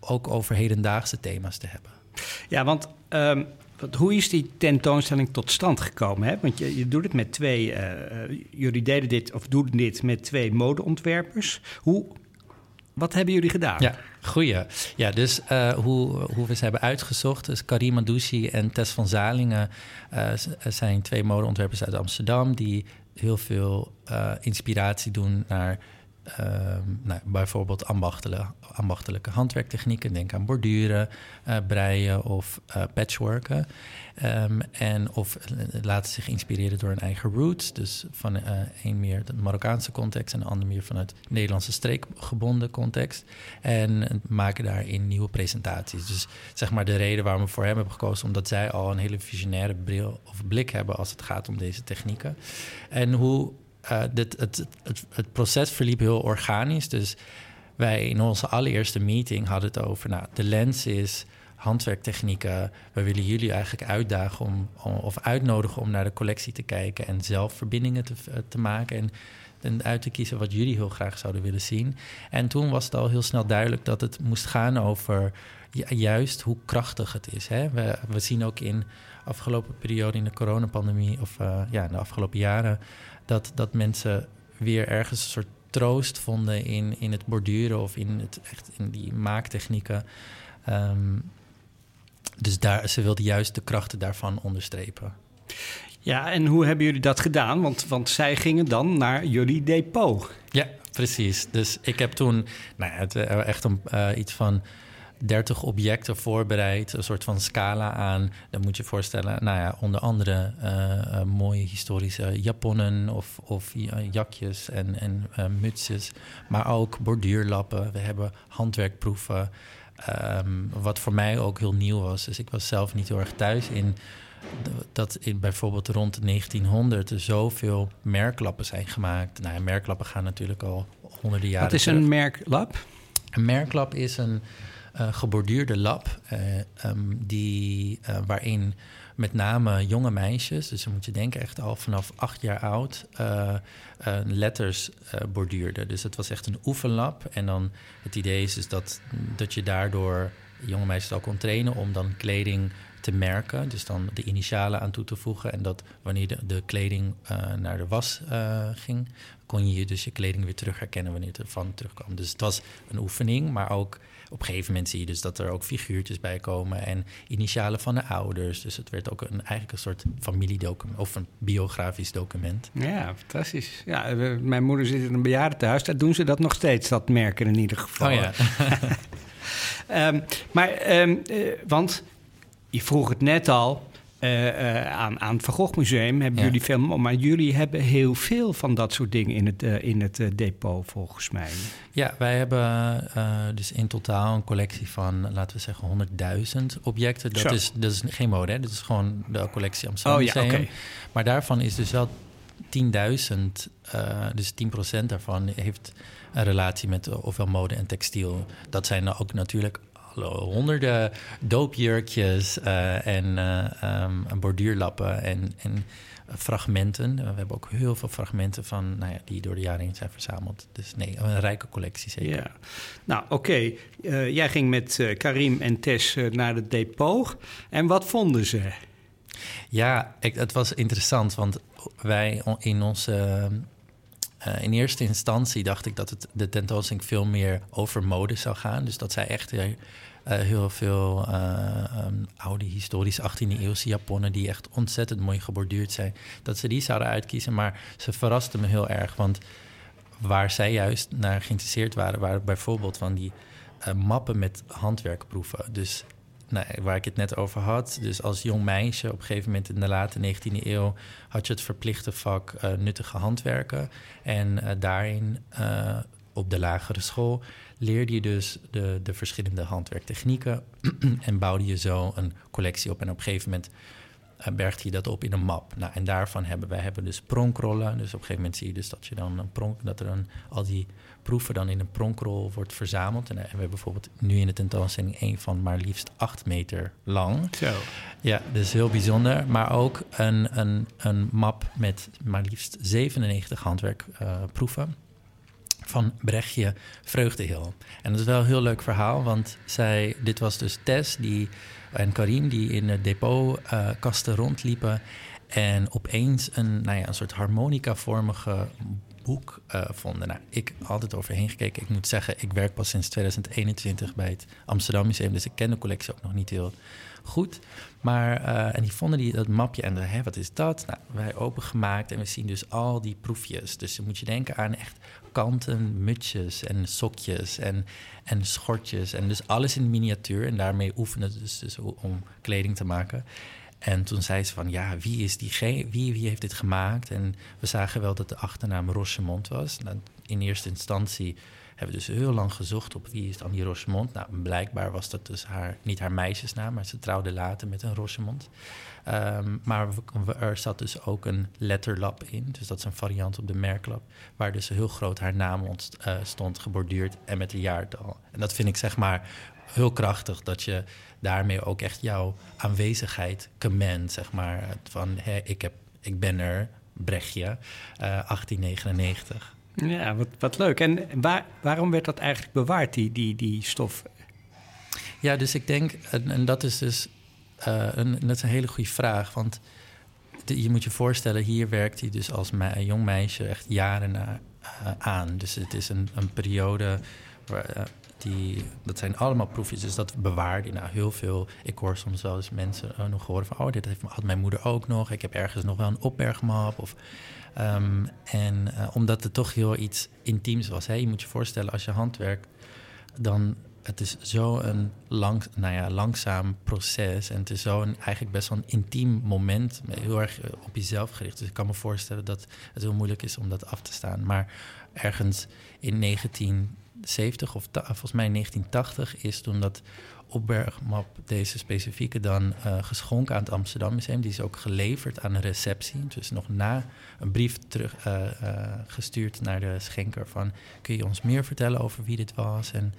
ook over hedendaagse thema's te hebben. Ja, want um, hoe is die tentoonstelling tot stand gekomen? Hè? Want je, je doet het met twee, uh, jullie deden dit of doen dit met twee modeontwerpers. Hoe, wat hebben jullie gedaan? Ja, goeie. Ja, dus uh, hoe, hoe we ze hebben uitgezocht. Dus Karima Douchy en Tess van Zalingen uh, zijn twee modeontwerpers uit Amsterdam... die heel veel inspiratie doen naar nou, bijvoorbeeld ambachtelijke, ambachtelijke handwerktechnieken. Denk aan borduren, uh, breien of uh, patchworken. Um, en of laten zich inspireren door een eigen roots. Dus van een meer de Marokkaanse context en de ander meer vanuit Nederlandse streekgebonden context. En maken daarin nieuwe presentaties. Dus zeg maar de reden waarom we voor hem hebben gekozen, omdat zij al een hele visionaire bril of blik hebben als het gaat om deze technieken. En hoe uh, dit, het, het, het, proces verliep heel organisch. Dus wij in onze allereerste meeting hadden het over... Nou, de lens is handwerktechnieken. We willen jullie eigenlijk uitdagen om, of uitnodigen om naar de collectie te kijken... en zelf verbindingen te, eh, te maken en, uit te kiezen wat jullie heel graag zouden willen zien. En toen was het al heel snel duidelijk dat het moest gaan over... juist hoe krachtig het is. Hè? We, we zien ook in afgelopen periode in de coronapandemie... of uh, ja, in de afgelopen jaren dat, dat mensen weer ergens een soort troost vonden in, in het borduren of in, het, echt in die maaktechnieken. Um, dus daar, ze wilde juist de krachten daarvan onderstrepen. Ja, en hoe hebben jullie dat gedaan? Want, want zij gingen dan naar jullie depot. Ja, precies. Dus ik heb toen nou, het, eh, echt een, uh, iets van 30 objecten voorbereid, een soort van scala aan. Dan moet je voorstellen, nou ja, onder andere uh, mooie historische japonnen of, of jakjes en, en uh, mutsjes, maar ook borduurlappen. We hebben handwerkproeven, um, wat voor mij ook heel nieuw was. Dus ik was zelf niet heel erg thuis in dat in bijvoorbeeld rond 1900 er zoveel merklappen zijn gemaakt. Nou, merklappen gaan natuurlijk al honderden jaren. Wat is een merklap? Een merklap is een geborduurde lab. Uh, um, die, uh, waarin met name jonge meisjes, dus dan moet je denken echt al vanaf acht jaar oud, letters borduurden. Dus het was echt een oefenlab. En dan het idee is dus dat, dat je daardoor jonge meisjes al kon trainen om dan kleding te merken. Dus dan de initialen aan toe te voegen. En dat wanneer de, de kleding naar de was ging, kon je dus je kleding weer terug herkennen wanneer het ervan terugkwam. Dus het was een oefening, maar ook op een gegeven moment zie je dus dat er ook figuurtjes bij komen en initialen van de ouders. Dus het werd ook een, eigenlijk een soort familiedocument of een biografisch document. Ja, fantastisch. Ja, mijn moeder zit in een bejaardentehuis, daar doen ze dat nog steeds, dat merken in ieder geval. Oh ja. um, maar, um, uh, want je vroeg het net al, uh, uh, aan, aan het Van Gogh Museum hebben ja. jullie veel... maar jullie hebben heel veel van dat soort dingen in het, uh, in het depot, volgens mij. Ja, wij hebben dus in totaal een collectie van, laten we zeggen, 100.000 objecten. Dat is, dat is geen mode, hè? dat is gewoon de collectie Amsterdam oh, Museum. Ja, okay. Maar daarvan is dus wel 10.000, dus 10% daarvan heeft een relatie met ofwel mode en textiel. Dat zijn ook natuurlijk honderden doopjurkjes uh, en uh, um, borduurlappen en, en fragmenten. We hebben ook heel veel fragmenten van, nou ja, die door de jaren heen zijn verzameld. Dus nee, een rijke collectie zeker. Ja. Nou, oké. Okay. Uh, jij ging met Karim en Tess naar het depot. En wat vonden ze? Ja, ik, het was interessant, want wij in onze uh, in eerste instantie dacht ik dat het, de tentoonstelling veel meer over mode zou gaan. Dus dat zij echt uh, heel veel uh, um, oude historische 18e eeuwse japonnen... die echt ontzettend mooi geborduurd zijn, dat ze die zouden uitkiezen. Maar ze verrasten me heel erg, want waar zij juist naar geïnteresseerd waren... waren bijvoorbeeld van die mappen met handwerkproeven. Dus nou, waar ik het net over had. Dus als jong meisje, op een gegeven moment in de late 19e eeuw, had je het verplichte vak uh, nuttige handwerken. En uh, daarin, uh, op de lagere school, leerde je dus de, de verschillende handwerktechnieken en bouwde je zo een collectie op. En op een gegeven moment bergt hij dat op in een map. Nou, en daarvan hebben wij hebben dus pronkrollen. Dus op een gegeven moment zie je dus dat je dan een pronk, dat er een, al die proeven dan in een pronkrol wordt verzameld. En, we hebben bijvoorbeeld nu in de tentoonstelling een van maar liefst acht meter lang. Zo. Ja, dus heel bijzonder. Maar ook een, een, een map met maar liefst 97 handwerkproeven van Brechtje Vreugdehil. En dat is wel een heel leuk verhaal, want zij, dit was dus Tess die, en Karim die in de depotkasten uh, rondliepen... en opeens een, nou ja, een soort harmonica-vormige boek uh, vonden. Nou, ik altijd overheen gekeken. Ik moet zeggen, ik werk pas sinds 2021 bij het Amsterdam Museum... dus ik ken de collectie ook nog niet heel goed. Maar, uh, en die vonden die, dat mapje en hè, wat is dat? Nou, wij opengemaakt en we zien dus al die proefjes. Dus dan moet je denken aan echt kanten, mutsjes en sokjes en, en schortjes. En dus alles in miniatuur. En daarmee oefenen dus, dus om kleding te maken. En toen zei ze van, ja, wie is die wie, wie heeft dit gemaakt? En we zagen wel dat de achternaam Rochemont was. Nou, in eerste instantie hebben dus heel lang gezocht op wie is dan die Rochemont. Nou, blijkbaar was dat dus haar, niet haar meisjesnaam, maar ze trouwde later met een Rochemont. Um, maar er zat dus ook een letterlap in. Dus dat is een variant op de merklap. Waar dus heel groot haar naam uh, stond, geborduurd en met een jaartal. En dat vind ik zeg maar heel krachtig dat je daarmee ook echt jouw aanwezigheid command, zeg maar. Van ik, heb, ik ben er, Brechtje, uh, 1899. Ja, wat, wat leuk. En waar, waarom werd dat eigenlijk bewaard, die, die, die stof? Ja, dus ik denk, en, en dat is dus uh, een, dat is een hele goede vraag. Want je moet je voorstellen, hier werkt hij dus als jong meisje echt jaren uh, aan. Dus het is een, een periode waar, uh, die, dat zijn allemaal proefjes, dus dat bewaarde hij nou heel veel. Ik hoor soms wel eens mensen nog horen van, oh, dit heeft, had mijn moeder ook nog. Ik heb ergens nog wel een opbergmap. Of, um, en omdat het toch heel iets intiems was. Hè? Je moet je voorstellen, als je handwerkt, dan het is zo'n lang, nou ja, langzaam proces. En het is zo'n eigenlijk best wel een intiem moment. Heel erg eh, op jezelf gericht. Dus ik kan me voorstellen dat het heel moeilijk is om dat af te staan. Maar ergens in 1970 of volgens mij 1980 is toen dat opbergmap, deze specifieke, dan uh, geschonken aan het Amsterdam Museum. Die is ook geleverd aan een receptie. Dus nog na een brief terug uh, uh, gestuurd naar de schenker van... kun je ons meer vertellen over wie dit was? En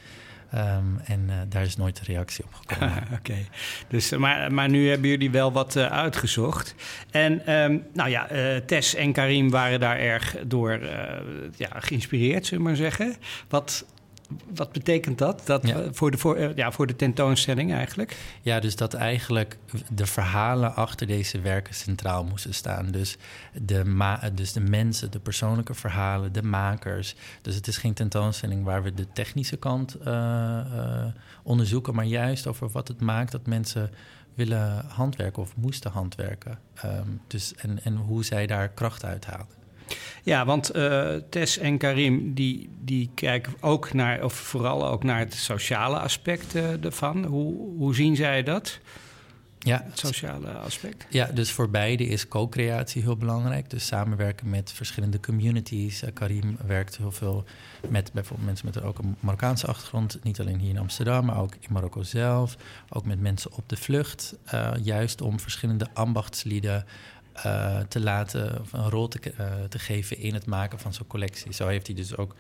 Um, en daar is nooit een reactie op gekomen. Oké, dus, maar, maar nu hebben jullie wel wat uitgezocht. En um, nou ja, Tess en Karim waren daar erg door ja, geïnspireerd, zullen we maar zeggen. Wat, wat betekent dat, dat ja. voor, de, voor, ja, voor de tentoonstelling eigenlijk? Ja, dus dat eigenlijk de verhalen achter deze werken centraal moesten staan. Dus de, ma dus de mensen, de persoonlijke verhalen, de makers. Dus het is geen tentoonstelling waar we de technische kant uh, uh, onderzoeken, maar juist over wat het maakt dat mensen willen handwerken of moesten handwerken. Um, dus en, en hoe zij daar kracht uit halen. Ja, want uh, Tess en Karim die, die kijken ook naar, of vooral ook naar het sociale aspect uh, ervan. Hoe, hoe zien zij dat? Ja, het sociale aspect. Ja, dus voor beide is co-creatie heel belangrijk. Dus samenwerken met verschillende communities. Uh, Karim werkt heel veel met bijvoorbeeld mensen met ook een Marokkaanse achtergrond. Niet alleen hier in Amsterdam, maar ook in Marokko zelf. Ook met mensen op de vlucht. Uh, juist om verschillende ambachtslieden uh, te laten, een rol te, uh, te, geven in het maken van zo'n collectie. Zo heeft hij dus ook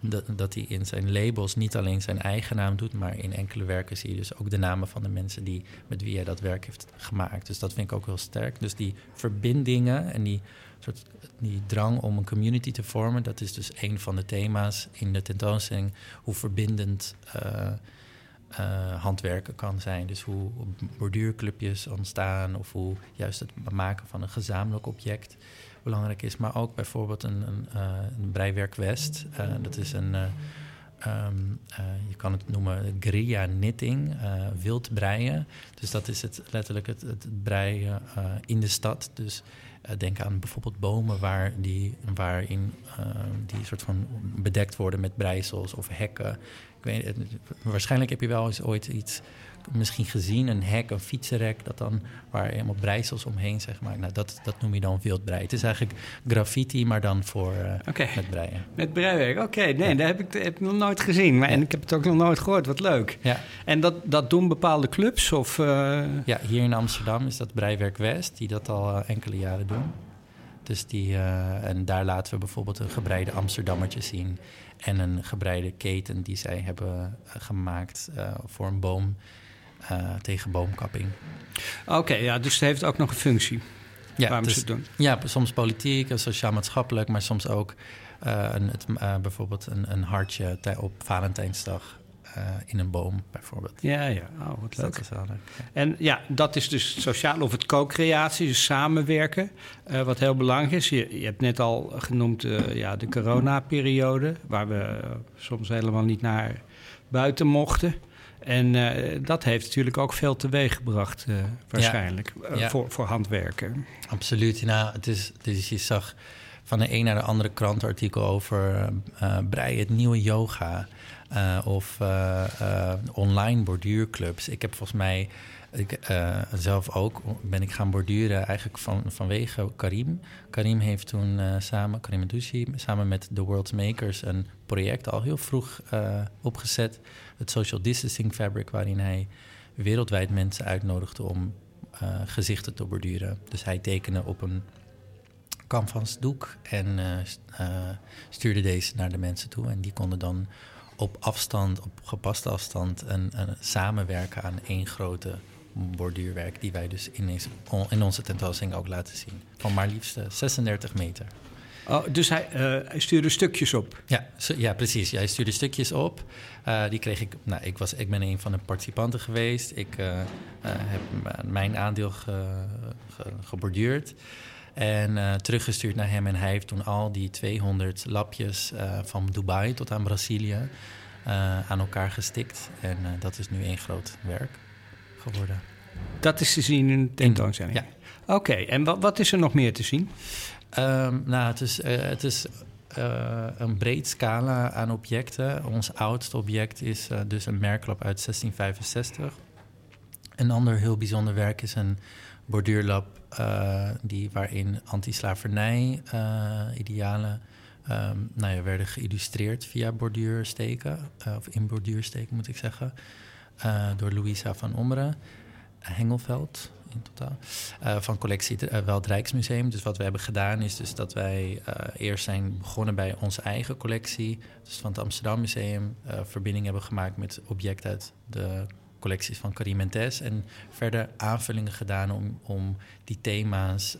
dat, dat, hij in zijn labels niet alleen zijn eigen naam doet, maar in enkele werken zie je dus ook de namen van de mensen die, met wie hij dat werk heeft gemaakt. Dus dat vind ik ook heel sterk. Dus die verbindingen en die, soort, die drang om een community te vormen, dat is dus een van de thema's in de tentoonstelling. Hoe verbindend. Uh, uh, handwerken kan zijn. Dus hoe borduurclubjes ontstaan of hoe juist het maken van een gezamenlijk object belangrijk is. Maar ook bijvoorbeeld een, een, uh, een breiwerk West. Uh, dat is een, um, je kan het noemen guerrilla knitting, wild breien. Dus dat is het, letterlijk het, het breien in de stad. Dus denk aan bijvoorbeeld bomen waar die, waarin die soort van bedekt worden met breisels of hekken ik weet, waarschijnlijk heb je wel eens ooit iets misschien gezien, een hek, een fietsenrek, dat dan waar helemaal breisels omheen zeg maar. Nou, dat, dat noem je dan wildbrei. Het is eigenlijk graffiti, maar dan voor uh, met breien. Met breiwerk, oké. Nee, dat heb ik, heb ik nog nooit gezien. Maar, En ik heb het ook nog nooit gehoord. Wat leuk. Ja. En dat, dat doen bepaalde clubs? Of, uh... Ja, hier in Amsterdam is dat Breiwerk West, die dat al uh, enkele jaren doen. Dus die, en daar laten we bijvoorbeeld een gebreide Amsterdammertje zien. En een gebreide keten die zij hebben gemaakt voor een boom uh, tegen boomkapping. Oké, ja, dus het heeft ook nog een functie. Ja, waarom dus, ze het doen. Ja, soms politiek, sociaal-maatschappelijk, maar soms ook uh, een, het, uh, bijvoorbeeld een, een hartje op Valentijnsdag. In een boom, bijvoorbeeld. Ja, ja. Oh, wat leuk. Dat leuk. En ja, dat is dus sociaal of het co-creatie, dus samenwerken. wat heel belangrijk is. Je, je hebt net al genoemd ja, de coronaperiode, waar we soms helemaal niet naar buiten mochten. En uh, dat heeft natuurlijk ook veel teweeg gebracht, uh, waarschijnlijk, ja. Uh, Voor, voor handwerken. Absoluut. Nou, het is, dus je zag van de een naar de andere krantartikel over breien, het nieuwe yoga. Of online borduurclubs. Ik heb volgens mij ik, zelf ook ben ik gaan borduren eigenlijk van, vanwege Karim. Karim heeft toen samen, Karim Dushi, samen met The World's Makers een project al heel vroeg opgezet het social distancing fabric, waarin hij wereldwijd mensen uitnodigde om gezichten te borduren. Dus hij tekende op een canvasdoek en uh, uh, stuurde deze naar de mensen toe. En die konden dan op afstand, op gepaste afstand, een, een samenwerken aan één grote borduurwerk, die wij dus in, in onze tentoonstelling ook laten zien. Van maar liefst 36 meter. Oh, dus hij, uh, hij, stuurde stukjes op? Ja, ja precies. hij stuurde stukjes op. Uh, die kreeg ik... Nou, ik, was, ik ben een van de participanten geweest. Ik uh, heb mijn aandeel ge, ge, geborduurd. En teruggestuurd naar hem. En hij heeft toen al die 200 lapjes van Dubai tot aan Brazilië... aan elkaar gestikt. En dat is nu één groot werk geworden. Dat is te zien in de tentoonstelling? Ja. Oké, en wat, wat is er nog meer te zien? Um, nou, het is, het is uh, een breed scala aan objecten. Ons oudste object is uh, dus een merklap uit 1665. Een ander heel bijzonder werk is een borduurlap die, waarin anti-slavernij idealen um, nou ja, werden geïllustreerd via borduursteken, of in borduursteken moet ik zeggen, door Louisa van Ommeren. Hengelveld, in totaal. Van collectie wel het Rijksmuseum. Dus wat we hebben gedaan is dus dat wij eerst zijn begonnen bij onze eigen collectie. Dus van het Amsterdam Museum. verbinding hebben gemaakt met objecten uit de collecties van Karim en Tess. En verder aanvullingen gedaan om, om die thema's,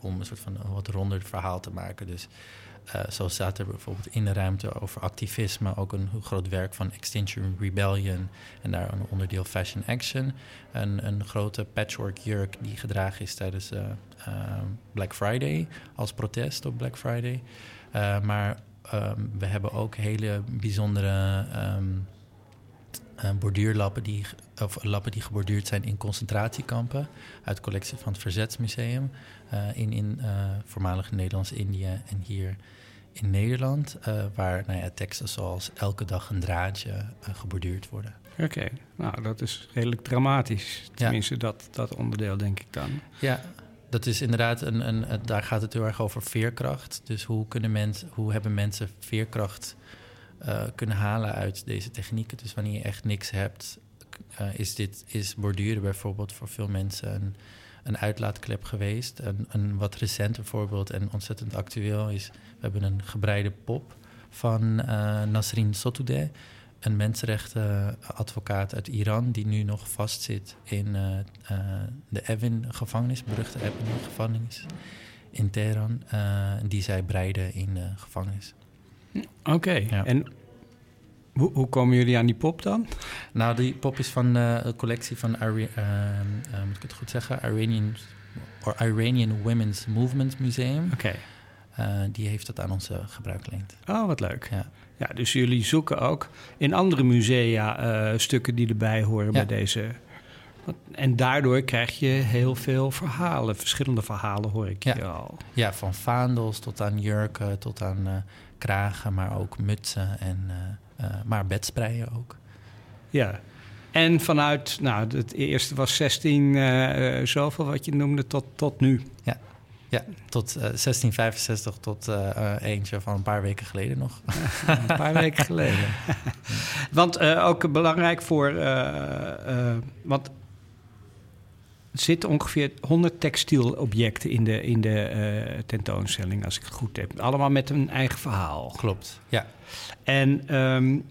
om een soort van een wat ronder verhaal te maken. Dus uh, zo staat er bijvoorbeeld in de ruimte over activisme ook een groot werk van Extinction Rebellion en daar een onderdeel Fashion Action. Een, een grote patchwork jurk die gedragen is tijdens uh, Black Friday als protest op Black Friday. maar um, we hebben ook hele bijzondere um, borduurlappen die, of lappen die geborduurd zijn in concentratiekampen uit de collectie van het Verzetsmuseum in, in voormalig Nederlands-Indië en hier in Nederland, uh, waar nou ja, teksten zoals elke dag een draadje uh, geborduurd worden. Oké, nou dat is redelijk dramatisch. Tenminste, dat, dat onderdeel denk ik dan. Ja, dat is inderdaad een, een, daar gaat het heel erg over veerkracht. Dus hoe, kunnen mensen, hoe hebben mensen veerkracht uh, kunnen halen uit deze technieken? Dus wanneer je echt niks hebt, is, dit, is borduren bijvoorbeeld voor veel mensen een, een uitlaatklep geweest. Een, een wat recenter voorbeeld en ontzettend actueel is we hebben een gebreide pop van uh, Nasrin Sotoudeh, een mensenrechtenadvocaat uit Iran die nu nog vastzit in uh, uh, de Evin-gevangenis, beruchte Evin-gevangenis in Teheran. die zij breiden in de gevangenis. Oké, en hoe, hoe, komen jullie aan die pop dan? Nou, die pop is van de collectie van, Ira moet ik het goed zeggen, Iranian, or Iranian Women's Movement Museum. Oké. Uh, die heeft het aan ons uh, gebruik geleend. Oh, wat leuk. Ja. ja, dus jullie zoeken ook in andere musea uh, stukken die erbij horen ja. bij deze. En daardoor krijg je heel veel verhalen, verschillende verhalen hoor ik ja. al. Ja, van vaandels tot aan jurken, tot aan kragen, maar ook mutsen en maar bedspreien ook. Ja, en vanuit, nou, het eerste was 16, uh, zoveel wat je noemde, tot, tot nu. Ja, ja tot uh, 1665 tot uh, eentje van een paar weken geleden nog. een paar weken geleden. want ook belangrijk voor, want zitten ongeveer 100 textielobjecten in de, in de tentoonstelling, als ik het goed heb. Allemaal met een eigen verhaal. Klopt, ja. En um,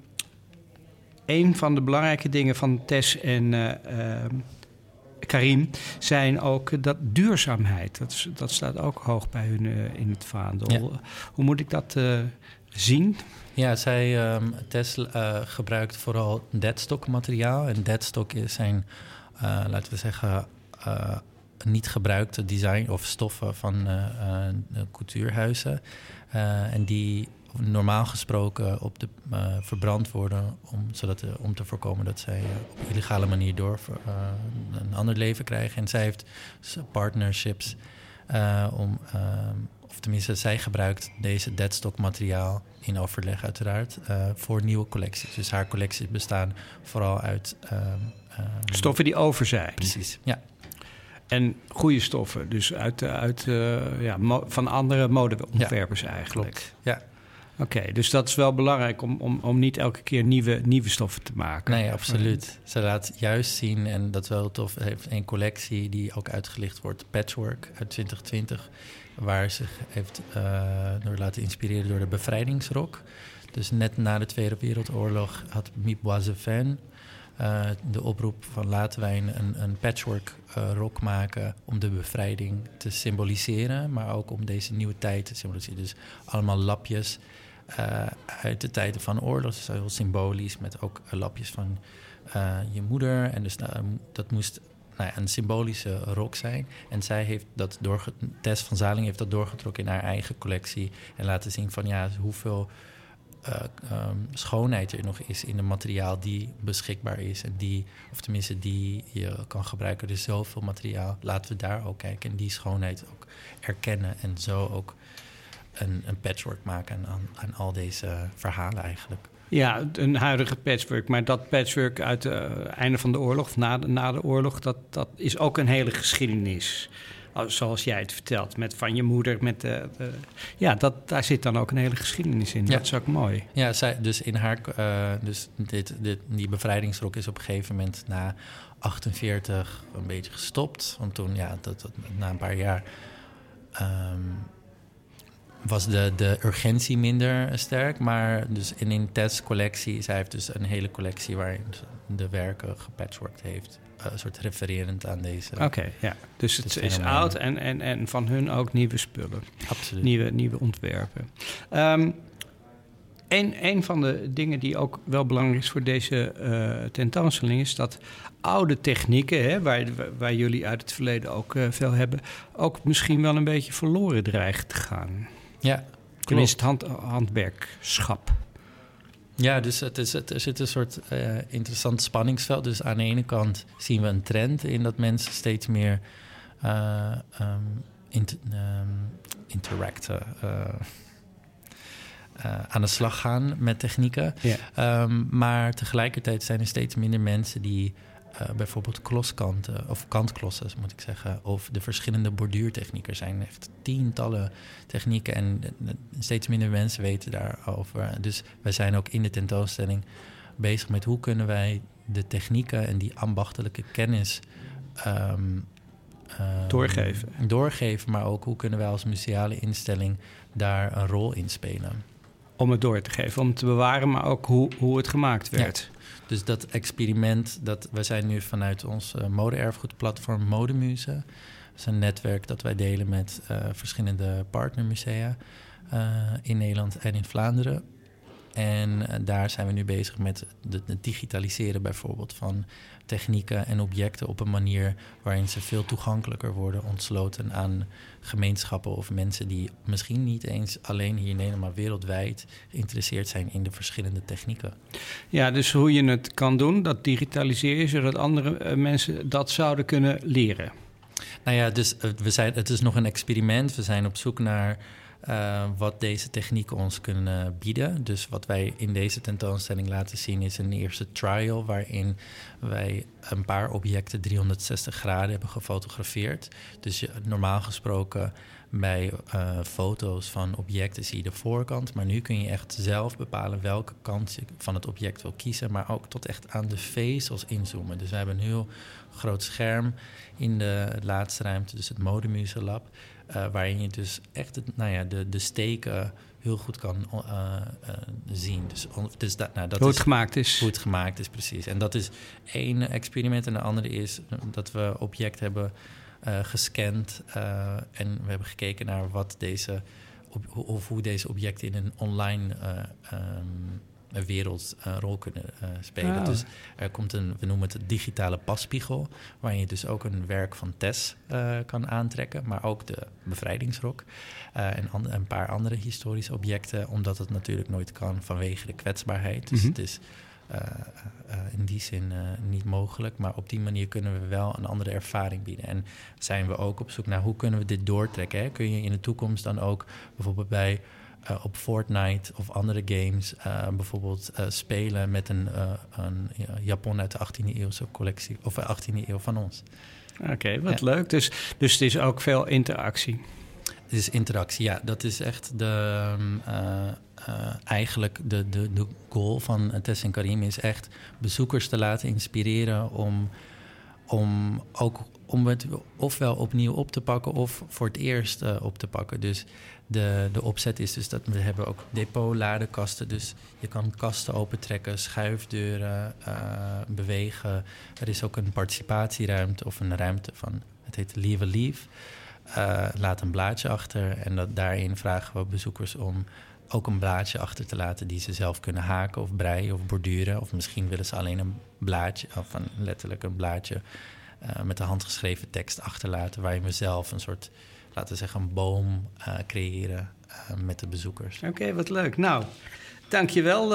een van de belangrijke dingen van Tess en uh, uh, Karim zijn ook dat duurzaamheid. Dat, is, dat staat ook hoog bij hun uh, in het vaandel. Hoe moet ik dat zien? Ja, zij, um, Tess gebruikt vooral deadstock materiaal. En deadstock zijn, laten we zeggen, niet gebruikte design of stoffen van coutuurhuizen. en die normaal gesproken op de, verbrand worden, om, zodat, om te voorkomen dat zij op illegale manier door een ander leven krijgen. En zij heeft partnerships om, of tenminste, zij gebruikt deze deadstock materiaal in overleg uiteraard voor nieuwe collecties. Dus haar collecties bestaan vooral uit stoffen die over zijn. Precies, ja. En goede stoffen, dus uit, uit ja, van andere modeontwerpers ja, eigenlijk. Klopt. Ja, Oké, dus dat is wel belangrijk om, om, om niet elke keer nieuwe, nieuwe stoffen te maken. Nee, absoluut. Ze laat juist zien, en dat is wel tof, heeft een collectie die ook uitgelicht wordt, Patchwork uit 2020, waar zich heeft uh, door laten inspireren door de bevrijdingsrok. Dus net na de Tweede Wereldoorlog had Miep Boisevin uh, de oproep van laten wij een, een patchwork uh, rok maken om de bevrijding te symboliseren, maar ook om deze nieuwe tijd te symboliseren. Dus allemaal lapjes uh, uit de tijden van oorlog. Dus heel symbolisch, met ook lapjes van je moeder. En dus dat moest nou ja, een symbolische rok zijn. En zij heeft dat doorge Tess van Zaling heeft dat doorgetrokken in haar eigen collectie. En laten zien van ja, hoeveel um, schoonheid er nog is in het materiaal die beschikbaar is. En die, of tenminste, die je kan gebruiken. Er is zoveel materiaal. Laten we daar ook kijken en die schoonheid ook erkennen. En zo ook een, een patchwork maken aan, aan al deze verhalen eigenlijk. Ja, een huidige patchwork. Maar dat patchwork uit het einde van de oorlog, of na de, na de oorlog, dat, dat is ook een hele geschiedenis. Zoals jij het vertelt, met van je moeder. Met de, de ja, dat, daar zit dan ook een hele geschiedenis in. Ja. Dat is ook mooi. Ja, zij, dus in haar. Uh, dus dit, dit, die bevrijdingsrok is op een gegeven moment na 48 een beetje gestopt. Want toen, ja, dat, dat na een paar jaar. Um, was de, de urgentie minder sterk. Maar dus in een testcollectie, zij heeft dus een hele collectie waarin de werken gepatchworked heeft. Een soort refererend aan deze. Oké, ja. Dus het is oud en, en, en van hun ook nieuwe spullen. Absoluut. Nieuwe, nieuwe ontwerpen. Um, een, een van de dingen die ook wel belangrijk is voor deze uh, tentoonstelling is dat oude technieken, hè, waar, waar jullie uit het verleden ook uh, veel hebben, ook misschien wel een beetje verloren dreigen te gaan. Ja, Tenminste, het hand, handwerkschap. Ja, dus het is, het, er zit een soort uh, interessant spanningsveld. Dus aan de ene kant zien we een trend in dat mensen steeds meer uh, um, int, um, interacten. Uh, aan de slag gaan met technieken. Ja. Um, maar tegelijkertijd zijn er steeds minder mensen die uh, bijvoorbeeld kloskanten, of kantklossen moet ik zeggen, of de verschillende borduurtechnieken. Er zijn echt tientallen technieken en steeds minder mensen weten daarover. Dus wij zijn ook in de tentoonstelling bezig met hoe kunnen wij de technieken en die ambachtelijke kennis um, um, doorgeven. doorgeven, maar ook hoe kunnen wij als museale instelling daar een rol in spelen. Om het door te geven, om het te bewaren, maar ook hoe, hoe het gemaakt werd. Ja. Dus dat experiment, dat, we zijn nu vanuit ons uh, mode-erfgoedplatform Modemuse. Dat is een netwerk dat wij delen met uh, verschillende partnermusea uh, in Nederland en in Vlaanderen. En daar zijn we nu bezig met het digitaliseren bijvoorbeeld van technieken en objecten op een manier waarin ze veel toegankelijker worden, ontsloten aan gemeenschappen of mensen die misschien niet eens alleen hier in Nederland, maar wereldwijd geïnteresseerd zijn in de verschillende technieken. Ja, dus hoe je het kan doen, dat digitaliseren, zodat andere mensen dat zouden kunnen leren. Nou ja, dus we zijn, het is nog een experiment. We zijn op zoek naar uh, wat deze technieken ons kunnen bieden. Dus wat wij in deze tentoonstelling laten zien is een eerste trial waarin wij een paar objecten 360 graden hebben gefotografeerd. Dus normaal gesproken bij uh, foto's van objecten zie je de voorkant, maar nu kun je echt zelf bepalen welke kant je van het object wil kiezen, maar ook tot echt aan de vezels inzoomen. Dus we hebben een heel groot scherm in de laatste ruimte, dus het Modemuse Lab. Uh, waarin je dus echt het, nou ja, de, de steken heel goed kan uh, uh, zien. Dus, dus dat, nou, dat hoe het gemaakt is. Hoe het gemaakt is, precies. En dat is één experiment. En de andere is dat we object hebben gescand. en we hebben gekeken naar wat deze, of hoe deze objecten in een online um, wereld een rol kunnen uh, spelen. Dus er komt een, we noemen het digitale passpiegel, waarin je dus ook een werk van Tess uh, kan aantrekken, maar ook de bevrijdingsrok en een paar andere historische objecten, omdat het natuurlijk nooit kan vanwege de kwetsbaarheid. Dus Mhm. het is in die zin niet mogelijk, maar op die manier kunnen we wel een andere ervaring bieden. En zijn we ook op zoek naar hoe kunnen we dit doortrekken? Hè? Kun je in de toekomst dan ook bijvoorbeeld bij uh, op Fortnite of andere games uh, bijvoorbeeld uh, spelen met een, een Japon uit de 18e eeuwse collectie of 18e eeuw van ons. Oké, okay, wat ja. leuk. Dus, dus het is ook veel interactie. Het is interactie, ja. Dat is echt de, eigenlijk de, de, de goal van Tess en Karim is echt bezoekers te laten inspireren om, om ook om het ofwel opnieuw op te pakken of voor het eerst uh, op te pakken. Dus de, de opzet is dus dat we hebben ook depot-ladenkasten. Dus je kan kasten opentrekken, schuifdeuren uh, bewegen. Er is ook een participatieruimte of een ruimte van, het heet a Leave. Uh, laat een blaadje achter en dat, daarin vragen we bezoekers om ook een blaadje achter te laten die ze zelf kunnen haken of breien of borduren. Of misschien willen ze alleen een blaadje, of een, letterlijk een blaadje uh, met de handgeschreven tekst achterlaten, waarin we zelf een soort, laten we zeggen, een boom uh, creëren uh, met de bezoekers. Oké, wat leuk. Nou, dankjewel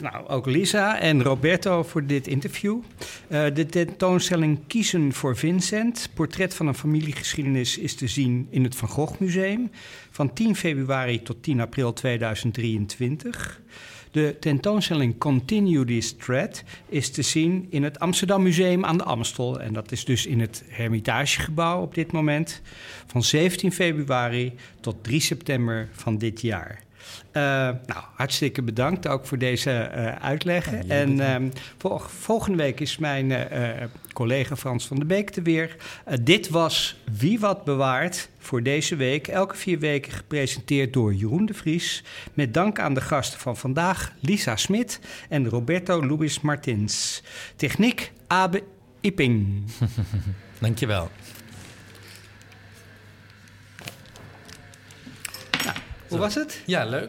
nou, ook Lisa en Roberto voor dit interview. de tentoonstelling Kiezen voor Vincent, portret van een familiegeschiedenis, is te zien in het Van Gogh Museum van 10 februari tot 10 april 2023. De tentoonstelling Continue This Thread is te zien in het Amsterdam Museum aan de Amstel. En dat is dus in het Hermitagegebouw op dit moment. Van 17 februari tot 3 september van dit jaar. Uh, nou, hartstikke bedankt ook voor deze uh, uitleg. Ja, en um, vol volgende week is mijn uh, collega Frans van der Beek te weer. dit was Wie Wat Bewaart voor deze week. Elke vier weken gepresenteerd door Jeroen de Vries. Met dank aan de gasten van vandaag, Lisa Smit en Roberto Luis Martins. Techniek Abe Ipping. Dankjewel. Hoe was het? Ja, leuk.